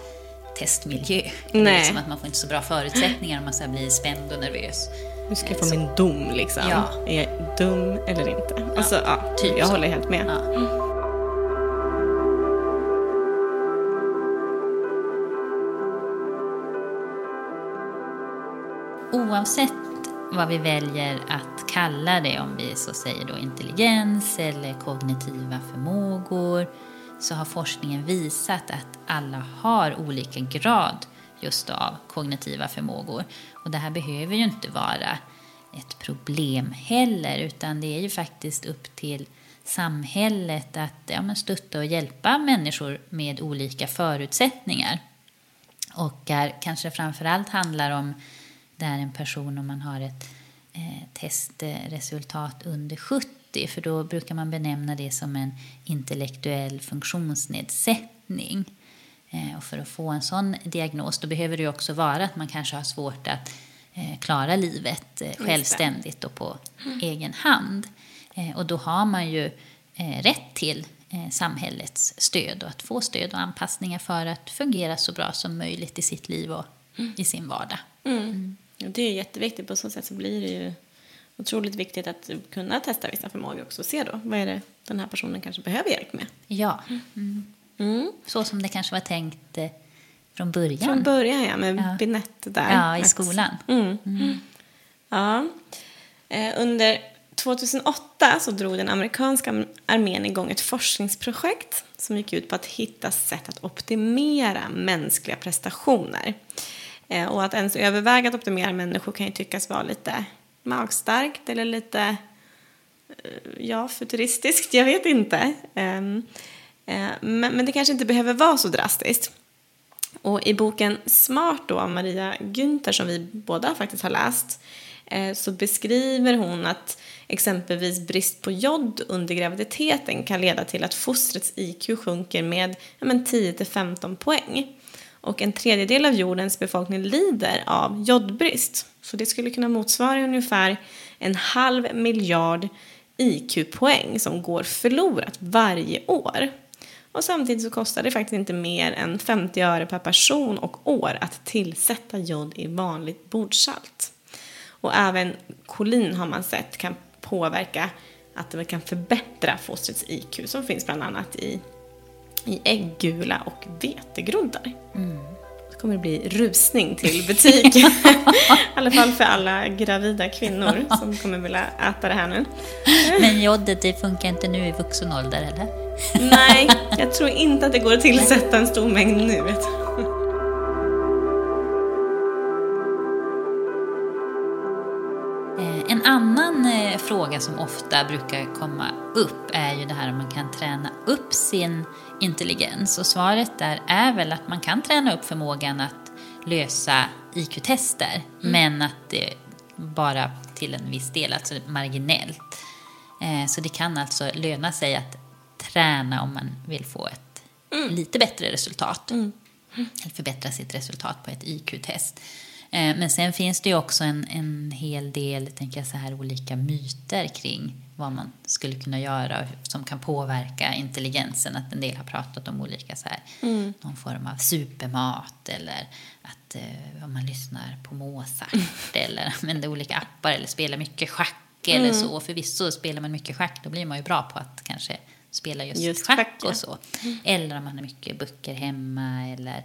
testmiljö. Det är Nej. liksom att man får inte så bra förutsättningar om man så blir spänd och nervös. Nu ska jag få min dom liksom. Ja. Är jag dum eller inte? Alltså, ja, typ jag så. håller helt med. Ja. Oavsett vad vi väljer att kalla det, om vi så säger då intelligens eller kognitiva förmågor, så har forskningen visat att alla har olika grad just av kognitiva förmågor. Och det här behöver ju inte vara ett problem heller, utan det är ju faktiskt upp till samhället att ja, men stötta och hjälpa människor med olika förutsättningar. Och där kanske framförallt handlar om där en person, om man har ett eh, testresultat under 70, för då brukar man benämna det som en intellektuell funktionsnedsättning. Eh, och för att få en sån diagnos, då behöver det också vara att man kanske har svårt att eh, klara livet eh, självständigt och på egen hand. Eh, och då har man ju eh, rätt till samhällets stöd och att få stöd och anpassningar för att fungera så bra som möjligt i sitt liv och i sin vardag. Och det är jätteviktigt. På så sätt så blir det ju otroligt viktigt att kunna testa vissa förmågor också och se då vad är det den här personen kanske behöver hjälp med. Ja, mm. så som det kanske var tänkt eh, från början. Från början ja, med Ja. Binett där. Ja, i skolan. Mm. Ja. Eh, under 2008 så drog den amerikanska armén igång ett forskningsprojekt som gick ut på att hitta sätt att optimera mänskliga prestationer. Eh, och att ens överväga att optimera människor kan ju tyckas vara lite magstarkt eller lite eh, ja, futuristiskt, jag vet inte. Ehm, eh, men, det kanske inte behöver vara så drastiskt. Och i boken Smart då av Maria Günther som vi båda faktiskt har läst så beskriver hon att exempelvis brist på jod under graviditeten kan leda till att fostrets IQ sjunker med ja, 10-15 poäng. Och en tredjedel av jordens befolkning lider av jodbrist. Så det skulle kunna motsvara ungefär en halv miljard IQ-poäng som går förlorat varje år. Och samtidigt så kostar det faktiskt inte mer än 50 öre per person och år att tillsätta jod i vanligt bordsalt. Och även kolin har man sett kan påverka att det kan förbättra fostrets IQ som finns bland annat i, i äggula och vetegroddar. Så kommer det bli rusning till butik. I alla fall för alla gravida kvinnor som kommer vilja äta det här nu. Men jodet, det funkar inte nu i vuxen ålder, eller? Nej, jag tror inte att det går att tillsätta en stor mängd nu. Eh, En annan fråga som ofta brukar komma upp är ju det här om man kan träna upp sin intelligens. Och svaret där är väl att man kan träna upp förmågan att lösa IQ-tester, men att det bara till en viss del, alltså marginellt. Eh, Så det kan alltså löna sig att träna om man vill få ett lite bättre resultat. Eller förbättra sitt resultat på ett IQ-test. Eh, Men sen finns det ju också en, en hel del tänker jag så här, olika myter kring vad man skulle kunna göra som kan påverka intelligensen. Att en del har pratat om olika så här, någon form av supermat eller att eh, om man lyssnar på Mozart eller använder olika appar eller spelar mycket schack eller så. Förvisso spelar man mycket schack då blir man ju bra på att kanske spelar just, Just schack, schack, ja. och så. Eller om man har mycket böcker hemma eller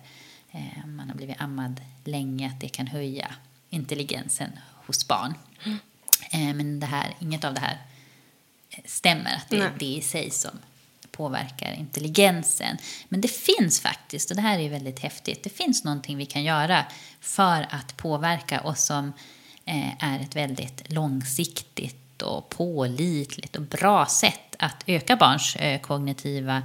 man har blivit ammad länge, att det kan höja intelligensen hos barn. Eh, men det här, inget av det här eh, stämmer, att det är Nej. det i sig som påverkar intelligensen. Men det finns faktiskt, och det här är väldigt häftigt, det finns någonting vi kan göra för att påverka och som eh, är ett väldigt långsiktigt och pålitligt och bra sätt att öka barns eh, kognitiva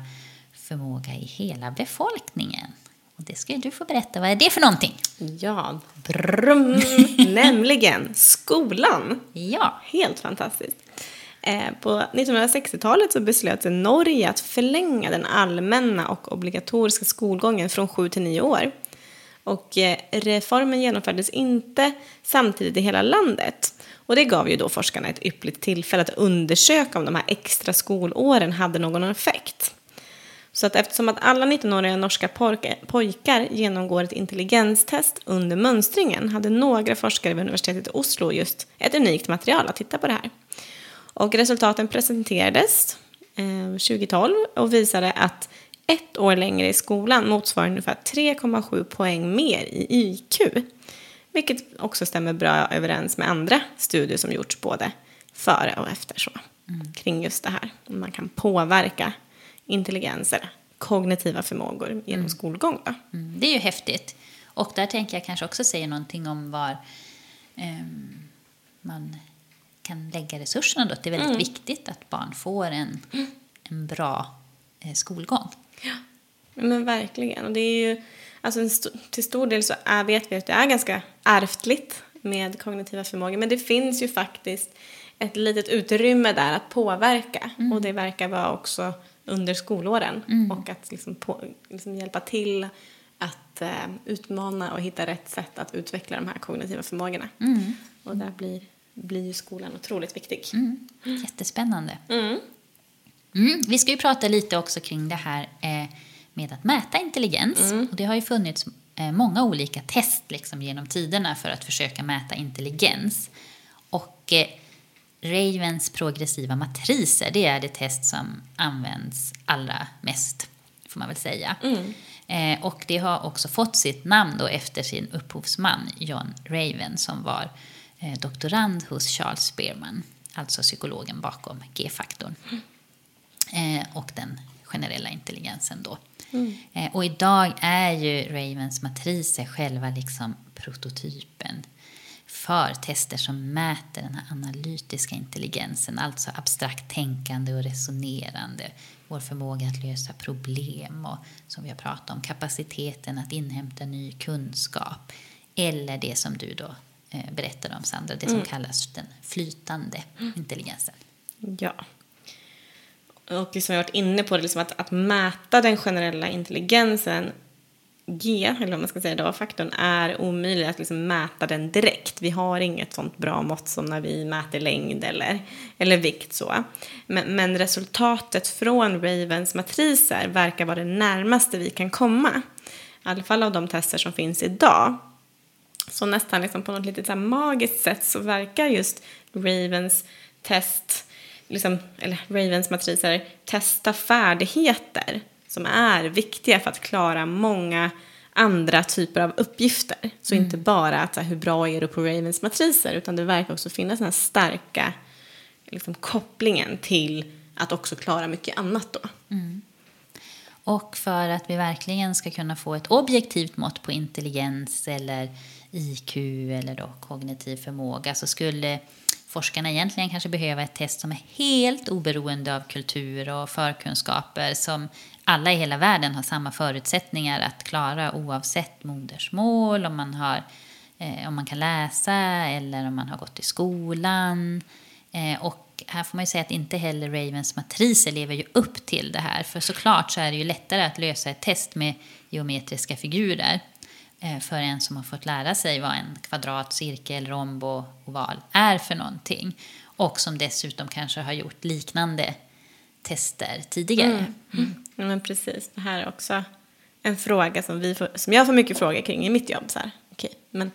förmåga i hela befolkningen. Och det ska du få berätta, vad är det för någonting? Ja, brum, nämligen skolan. Ja, Helt fantastiskt. Eh, På 1960-talet så beslöt sig Norge att förlänga den allmänna och obligatoriska skolgången från 7 till 9 år. Och eh, reformen genomfördes inte samtidigt i hela landet. Och det gav ju då forskarna ett ypperligt tillfälle att undersöka om de här extra skolåren hade någon effekt. Så att eftersom att alla 19-åriga norska pojkar genomgår ett intelligenstest under mönstringen hade några forskare vid universitetet i Oslo just ett unikt material att titta på det här. Och resultaten presenterades eh, 2012 och visade att ett år längre i skolan motsvarar ungefär 3,7 poäng mer i IQ. Vilket också stämmer bra överens med andra studier som gjorts både före och efter så. Kring just det här. Om man kan påverka intelligens eller kognitiva förmågor genom skolgång. Då. Mm, det är ju häftigt. Och där tänker jag kanske också säga någonting om var ehm, man kan lägga resurserna. Då. Det är väldigt viktigt att barn får en, en bra eh, skolgång. Men verkligen. Och det är ju, alltså st- till stor del så är, vet vi att det är ganska ärftligt med kognitiva förmågor. Men det finns ju faktiskt ett litet utrymme där att påverka. Och det verkar vara också under skolåren. Och att liksom på, liksom hjälpa till att eh, utmana och hitta rätt sätt att utveckla de här kognitiva förmågorna. Och där blir, blir ju skolan otroligt viktig. Jättespännande. Mm, vi ska ju prata lite också kring det här eh, med att mäta intelligens. Och det har ju funnits eh, många olika test liksom, genom tiderna för att försöka mäta intelligens. Och eh, Ravens progressiva matriser, det är det test som används allra mest, får man väl säga. Eh, och det har också fått sitt namn då efter sin upphovsman John Raven som var eh, doktorand hos Charles Spearman, alltså psykologen bakom G-faktorn. Eh, och den generella intelligensen då. Eh, och idag är ju Ravens matriser själva liksom prototypen för tester som mäter den här analytiska intelligensen, alltså abstrakt tänkande och resonerande, vår förmåga att lösa problem och som vi har pratat om, kapaciteten att inhämta ny kunskap eller det som du då eh, berättade om Sandra, det som kallas den flytande intelligensen. Ja. Och liksom jag har varit inne på det, liksom att, att mäta den generella intelligensen G, eller vad man ska säga då, faktorn är omöjlig att liksom mäta den direkt. Vi har inget sånt bra mått som när vi mäter längd eller, eller vikt så. Men, men resultatet från Ravens matriser verkar vara det närmaste vi kan komma. I alla fall av de tester som finns idag. Så nästan liksom på något lite så här magiskt sätt så verkar just Ravens test, liksom, eller Ravens matriser, testa färdigheter som är viktiga för att klara många andra typer av uppgifter. Så inte bara att så här, hur bra är du på Ravens matriser utan det verkar också finnas den här starka liksom, kopplingen till att också klara mycket annat då. Och för att vi verkligen ska kunna få ett objektivt mått på intelligens eller IQ eller då kognitiv förmåga så skulle forskarna egentligen kanske behöva ett test som är helt oberoende av kultur och förkunskaper som alla i hela världen har samma förutsättningar att klara oavsett modersmål, om man, har, eh, om man kan läsa eller om man har gått i skolan. Eh, och här får man ju säga att inte heller Ravens matriser lever ju upp till det här. För såklart så är det ju lättare att lösa ett test med geometriska figurer eh, för en som har fått lära sig vad en kvadrat, cirkel, romb och oval är för någonting. Och som dessutom kanske har gjort liknande tester tidigare. Ja, men precis. Det här är också en fråga som, vi får, som jag får mycket frågor kring i mitt jobb. Så här. Okej, men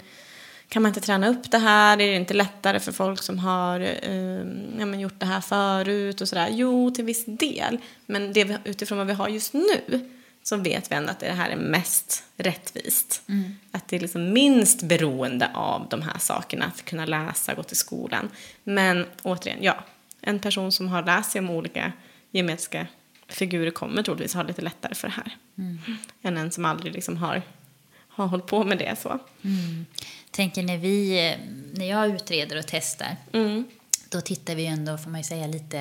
kan man inte träna upp det här? Är det inte lättare för folk som har eh, ja, men gjort det här förut och sådär? Jo, till viss del. Men det utifrån vad vi har just nu så vet vi ändå att det här är mest rättvist. Mm. Att det är liksom minst beroende av de här sakerna, att kunna läsa, gå till skolan. Men återigen, ja, en person som har läst sig om olika geometriska figurer kommer troligtvis ha lite lättare för det här. Mm. Än en som aldrig liksom har, har hållit på med det. så. Mm. Tänker när, vi, när jag utreder och testar, mm. då tittar vi ändå, får man ju säga, lite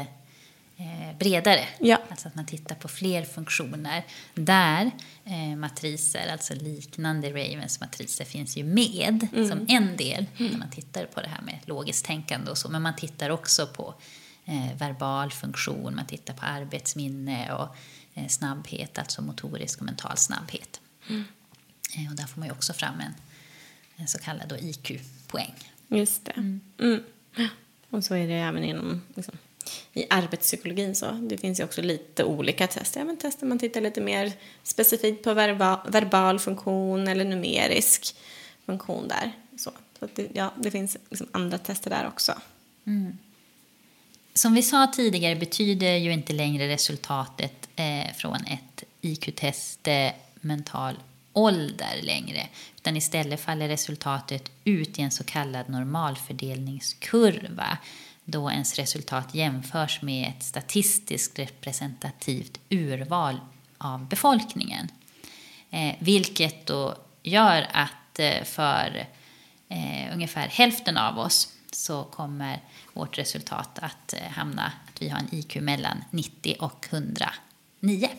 eh, bredare. Ja. Alltså att man tittar på fler funktioner. Där eh, matriser, alltså liknande Ravens matriser, finns ju med mm. som en del när man tittar på det här med logiskt tänkande och så. Men man tittar också på eh, verbal funktion, man tittar på arbetsminne och eh, snabbhet, alltså motorisk och mental snabbhet. Mm. Eh, och där får man ju också fram en, en så kallad IQ-poäng. Just det. Mm. Mm. Och så är det även inom liksom, i arbetspsykologin. Så. Det finns ju också lite olika tester. Ja, men tester man tittar lite mer specifikt på verba, verbal funktion eller numerisk funktion där. Så, så det, ja, det finns liksom andra tester där också. Mm. Som vi sa tidigare betyder ju inte längre resultatet eh, från ett IQ-test eh, mental ålder längre. Utan istället faller resultatet ut i en så kallad normalfördelningskurva då ens resultat jämförs med ett statistiskt representativt urval av befolkningen. Eh, vilket då gör att eh, för eh, ungefär hälften av oss så kommer vårt resultat att eh, hamna att vi har en IQ mellan 90 och 109.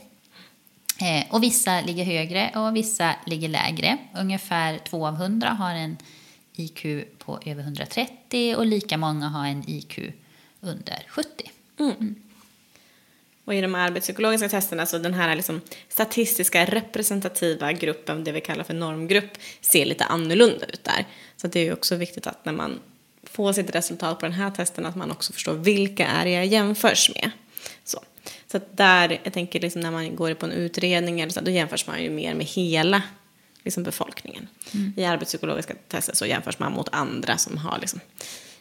Eh, och vissa ligger högre och vissa ligger lägre. Ungefär 2 av 100 har en IQ på över 130 och lika många har en IQ under 70. Mm. Mm. Och i de arbetspsykologiska testerna så den här liksom statistiska representativa gruppen, det vi kallar för normgrupp, ser lite annorlunda ut där. Så det är också viktigt att när man får sitt resultat på den här testen att man också förstår vilka är det jag jämförs med. Så, så att där, jag tänker liksom när man går på en utredning eller så, då jämförs man ju mer med hela liksom befolkningen. Mm. I arbetspsykologiska tester så jämförs man mot andra som har liksom,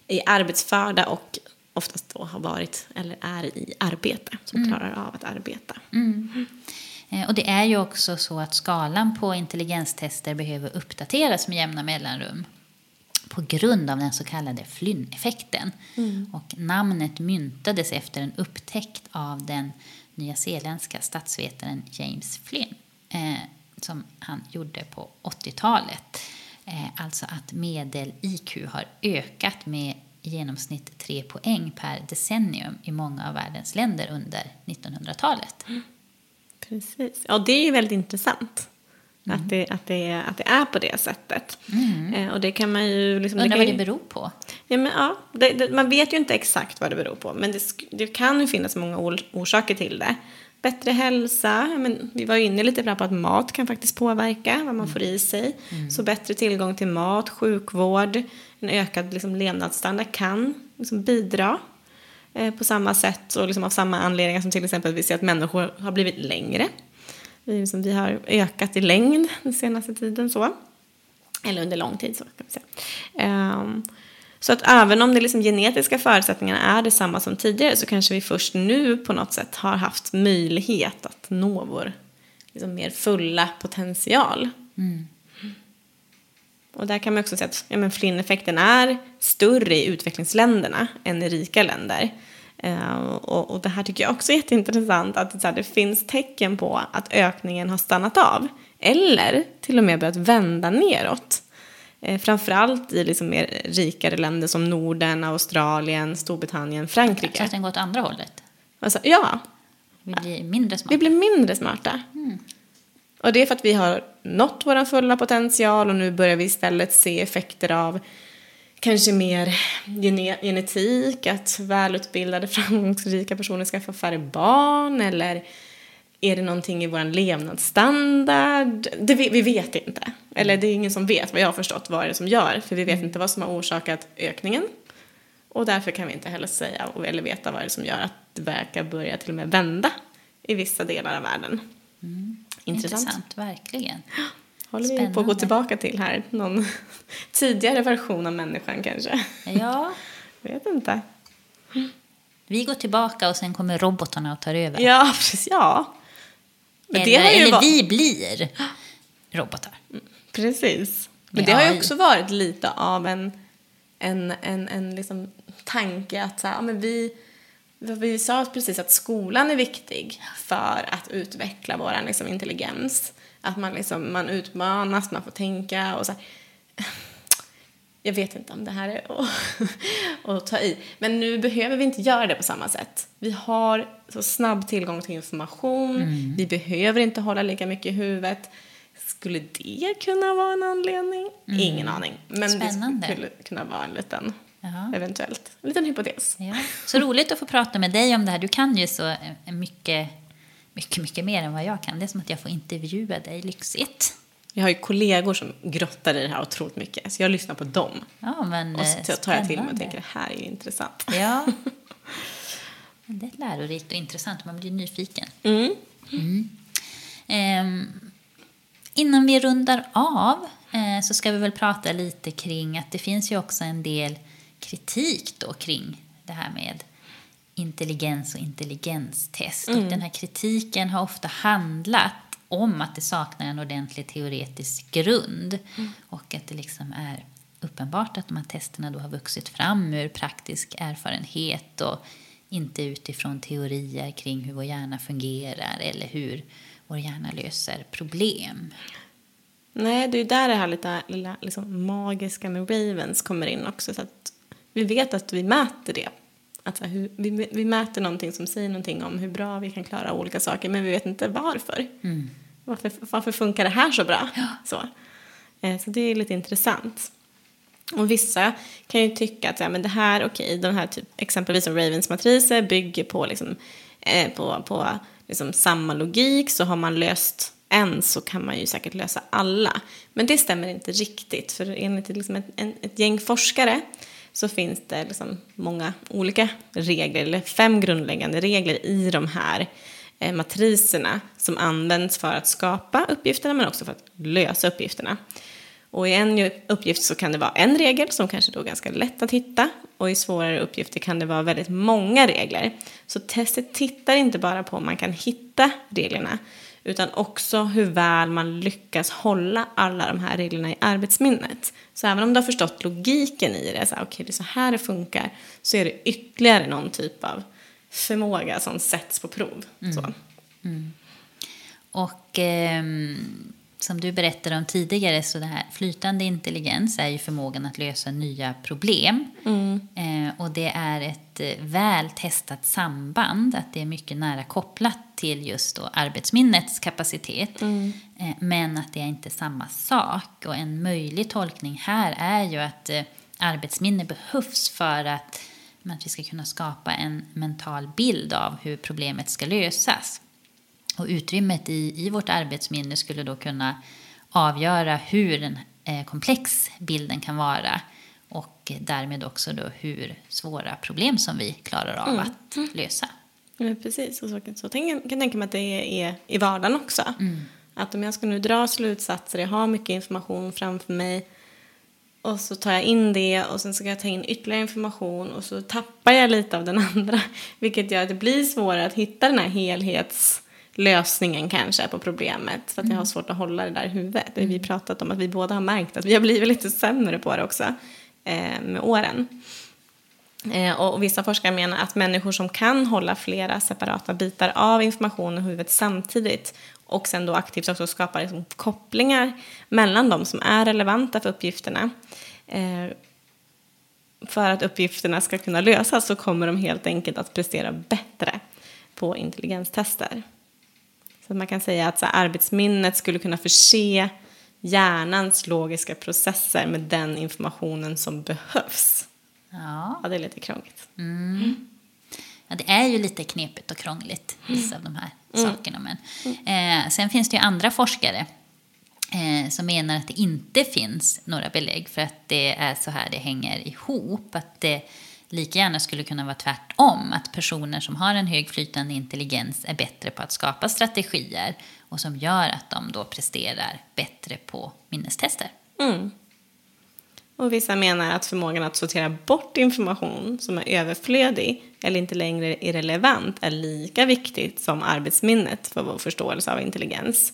är arbetsförda och oftast då har varit eller är i arbete, som mm. klarar av att arbeta. Mm. Eh, och det är ju också så att skalan på intelligenstester behöver uppdateras med jämna mellanrum på grund av den så kallade Flynn-effekten. Mm. Och namnet myntades efter en upptäckt av den nyzeeländska statsvetaren James Flynn eh, som han gjorde på 80-talet. Eh, alltså att medel-IQ har ökat med i genomsnitt tre poäng per decennium i många av världens länder under 1900-talet. Mm. Precis. Ja, det är ju väldigt intressant. Mm. Att, det, att, det, att det är på det sättet. Mm. Eh, och det kan man ju... Liksom, Undrar vad det beror på? Ja, men, ja, det, det, man vet ju inte exakt vad det beror på. Men det, det kan ju finnas många orsaker till det. Bättre hälsa, men vi var ju inne lite på att mat kan faktiskt påverka vad man mm. får i sig. Mm. Så bättre tillgång till mat, sjukvård, en ökad liksom, levnadsstandard kan liksom, bidra eh, på samma sätt och liksom, av samma anledningar som till exempel vi ser att människor har blivit längre. Vi, liksom, vi har ökat i längd den senaste tiden så. Eller under lång tid så kan man säga. Um, så att även om de liksom genetiska förutsättningarna är detsamma som tidigare så kanske vi först nu på något sätt har haft möjlighet att nå vår liksom, mer fulla potential. Mm. Och där kan man också säga att ja, Flynn-effekten är större i utvecklingsländerna än i rika länder. Uh, och, och, det här tycker jag också är jätteintressant, att det, det finns tecken på att ökningen har stannat av. Eller till och med börjat vända neråt. Uh, framförallt i liksom mer rikare länder som Norden, Australien, Storbritannien, Frankrike. Så att den går åt andra hållet? Alltså, ja. Vi blir mindre smarta. Vi blir mindre smarta. Mm. Och det är för att vi har nått vår fulla potential och nu börjar vi istället se effekter av kanske mer genetik, att välutbildade framgångsrika personer ska få färre barn eller är det någonting i vår levnadsstandard? Det, vi vet inte. Eller det är ingen som vet vad jag har förstått vad det är som gör. För vi vet mm. inte vad som har orsakat ökningen. Och därför kan vi inte heller säga eller veta vad det är som gör att det verkar börja till och med vända i vissa delar av världen. Mm. Intressant. Intressant, verkligen. håller vi på att gå Spännande. tillbaka till här. Någon tidigare version av människan kanske. Ja, Vet inte. vi går tillbaka och sen kommer robotarna och tar över. Ja, precis. Ja. Men eller det har ju eller va- vi blir robotar. Precis. Men det har ju också varit lite av en, en, en, en liksom tanke att så här, ja, men vi, vi sa precis att skolan är viktig för att utveckla vår liksom, intelligens. Att man, liksom, man utmanas, man får tänka och så här. Jag vet inte om det här är att, ta i. Men nu behöver vi inte göra det på samma sätt. Vi har så snabb tillgång till information. Mm. Vi behöver inte hålla lika mycket i huvudet. Skulle det kunna vara en anledning? Ingen aning. Men Mm. Spännande. det skulle kunna vara en liten, Ja. eventuellt, en liten hypotes. Ja. Så roligt att få prata med dig om det här. Du kan ju så eh, mycket, mycket, mycket mer än vad jag kan. Det är som att jag får intervjua dig. Lyxigt. Jag har ju kollegor som grottar i det här otroligt mycket. Så jag lyssnar på dem. Ja, men Och så tar jag till mig och spännande. tänker det här är ju intressant. Ja. Det är lärorikt och intressant. Man blir nyfiken. Mm. Ehm, innan vi rundar av eh, så ska vi väl prata lite kring att det finns ju också en del kritik då kring det här med intelligens och intelligenstest. Och den här kritiken har ofta handlat om att det saknar en ordentlig teoretisk grund och att det liksom är uppenbart att de här testerna då har vuxit fram ur praktisk erfarenhet och inte utifrån teorier kring hur vår hjärna fungerar eller hur vår hjärna löser problem. Nej, det är där det här lite, lilla liksom, magiska med Ravens kommer in också. Så att vi vet att vi mäter det. Att så här, hur, vi, vi mäter någonting som säger någonting om hur bra vi kan klara olika saker, men vi vet inte varför. Varför, varför funkar det här så bra? Så. Eh, så det är lite intressant. Och vissa kan ju tycka att ja, men det här, okej, de här typ, exempelvis som Ravens matriser bygger på, liksom, eh, på, på liksom samma logik. Så har man löst en så kan man ju säkert lösa alla. Men det stämmer inte riktigt. För enligt liksom ett, en, ett gäng forskare så finns det liksom många olika regler, eller fem grundläggande regler i de här eh, matriserna som används för att skapa uppgifterna men också för att lösa uppgifterna. Och i en uppgift så kan det vara en regel som kanske då är ganska lätt att hitta och i svårare uppgifter kan det vara väldigt många regler. Så testet tittar inte bara på om man kan hitta reglerna utan också hur väl man lyckas hålla alla de här reglerna i arbetsminnet. Så även om du har förstått logiken i det, så här, okej det är så här det funkar, så är det ytterligare någon typ av förmåga som sätts på prov. Så. Och ehm, som du berättade om tidigare så det här flytande intelligens är ju förmågan att lösa nya problem. Eh, och det är ett eh, väl testat samband, att det är mycket nära kopplat till just då arbetsminnets kapacitet. Eh, men att det är inte samma sak. Och en möjlig tolkning här är ju att eh, arbetsminne behövs för att, att vi ska kunna skapa en mental bild av hur problemet ska lösas. Och utrymmet i, i vårt arbetsminne skulle då kunna avgöra hur en eh, komplex bilden kan vara och därmed också då hur svåra problem som vi klarar av att lösa. Ja, precis. Och så, så tänk, kan jag tänka mig att det är, i vardagen också. Att om jag ska nu dra slutsatser, jag har mycket information framför mig och så tar jag in det och sen ska jag ta in ytterligare information och så tappar jag lite av den andra. Vilket gör att det blir svårare att hitta den här helhetslösningen kanske på problemet. För att jag har svårt att hålla det där i huvudet. Det har vi pratat om att vi båda har märkt att vi har blivit lite sämre på det också eh, med åren. Eh, och vissa forskare menar att människor som kan hålla flera separata bitar av information i huvudet samtidigt och sen då aktivt också skapa liksom kopplingar mellan de som är relevanta för uppgifterna. Eh, för att uppgifterna ska kunna lösas så kommer de helt enkelt att prestera bättre på intelligenstester. Så man kan säga att så arbetsminnet skulle kunna förse hjärnans logiska processer med den informationen som behövs. Ja. Ja, det är lite krångligt. Ja, det är ju lite knepigt och krångligt, vissa av de här sakerna. Men, eh, sen finns det ju andra forskare eh, som menar att det inte finns några belägg för att det är så här det hänger ihop. Att det, lika gärna skulle kunna vara tvärtom. Att personer som har en hög flytande intelligens är bättre på att skapa strategier och som gör att de då presterar bättre på minnestester. Mm. Och vissa menar att förmågan att sortera bort information som är överflödig eller inte längre irrelevant, är lika viktigt som arbetsminnet för vår förståelse av intelligens.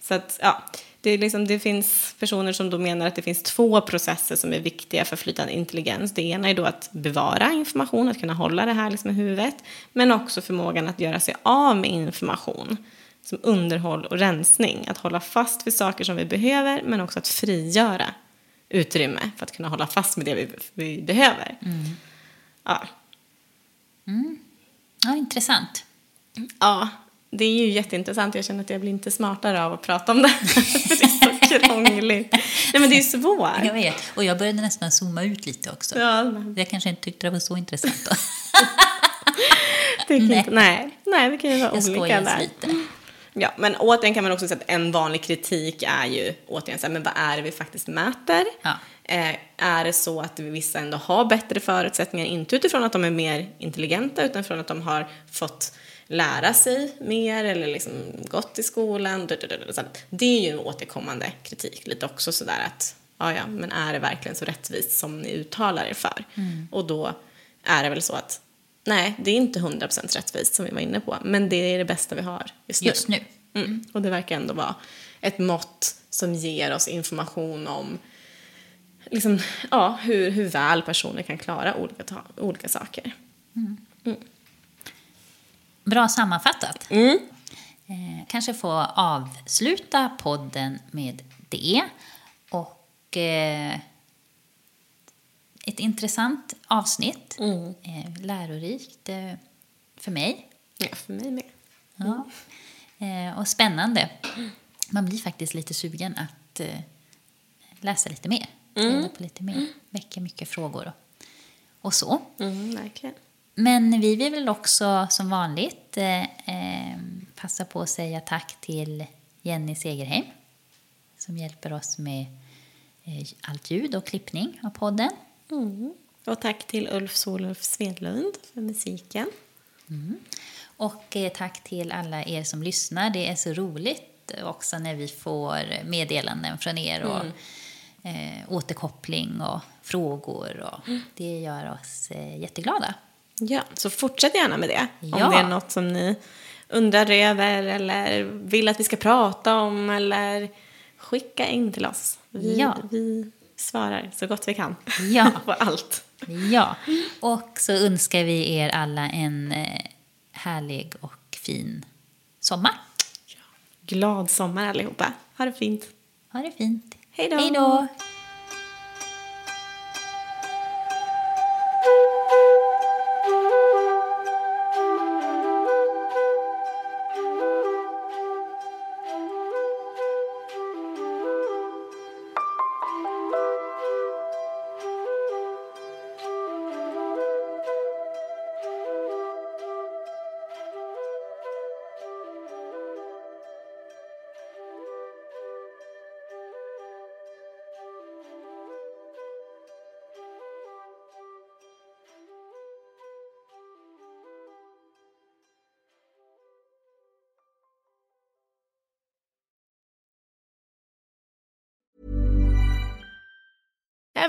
Så att, ja, det, är liksom, det finns personer som då menar att det finns två processer som är viktiga för flytande intelligens. Det ena är då att bevara information, att kunna hålla det här liksom i huvudet. Men också förmågan att göra sig av med information. Som underhåll och rensning. Att hålla fast vid saker som vi behöver men också att frigöra utrymme för att kunna hålla fast med det vi, vi behöver. Mm. Ja. Mm. ja, intressant. Ja, det är ju jätteintressant. Jag känner att jag blir inte smartare av att prata om det. det är så krångligt. Nej, men det är svårt. Jag vet. Och jag började nästan zooma ut lite också. Ja, men... Jag kanske inte tyckte det var så intressant då. nej. Inte, nej. nej, det kan ju vara jag olika där. lite. Ja, men återigen kan man också säga att en vanlig kritik är ju återigen så här, men vad är det vi faktiskt mäter? Ja. Eh, är det så att vissa ändå har bättre förutsättningar, inte utifrån att de är mer intelligenta, utan från att de har fått lära sig mer eller liksom gått i skolan. Det är ju en återkommande kritik lite också sådär att ja, ja, men är det verkligen så rättvist som ni uttalar er för? Mm. Och då är det väl så att nej, det är inte 100% rättvist som vi var inne på, men det är det bästa vi har just nu. Just nu. Mm. Och det verkar ändå vara ett mått som ger oss information om liksom, ja, hur, hur väl personer kan klara olika, olika saker. Mm. Mm. Bra sammanfattat. Mm. Eh, kanske få avsluta podden med det. Och eh, ett intressant avsnitt. Mm. Eh, lärorikt eh, för mig. Ja, för mig med. Ja. Eh, och spännande. Man blir faktiskt lite sugen att läsa lite mer. Mm. på lite mer. Väcker mycket frågor och, så. Mm, verkligen. Men vi vill väl också som vanligt eh, passa på att säga tack till Jenny Segerheim som hjälper oss med allt ljud och klippning av podden. Mm. Och tack till Ulf Solulf Svedlund för musiken. Mm. Och eh, tack till alla er som lyssnar. Det är så roligt också när vi får meddelanden från er och mm. eh, återkoppling och frågor. Och mm. Det gör oss eh, jätteglada. Ja, så fortsätt gärna med det. Ja. Om det är något som ni undrar över eller vill att vi ska prata om eller skicka in till oss. Vi, ja. vi svarar så gott vi kan ja. på allt. Ja, och så önskar vi er alla en eh, härlig och fin sommar. Glad sommar allihopa. Ha det fint. Ha det fint. Hej då.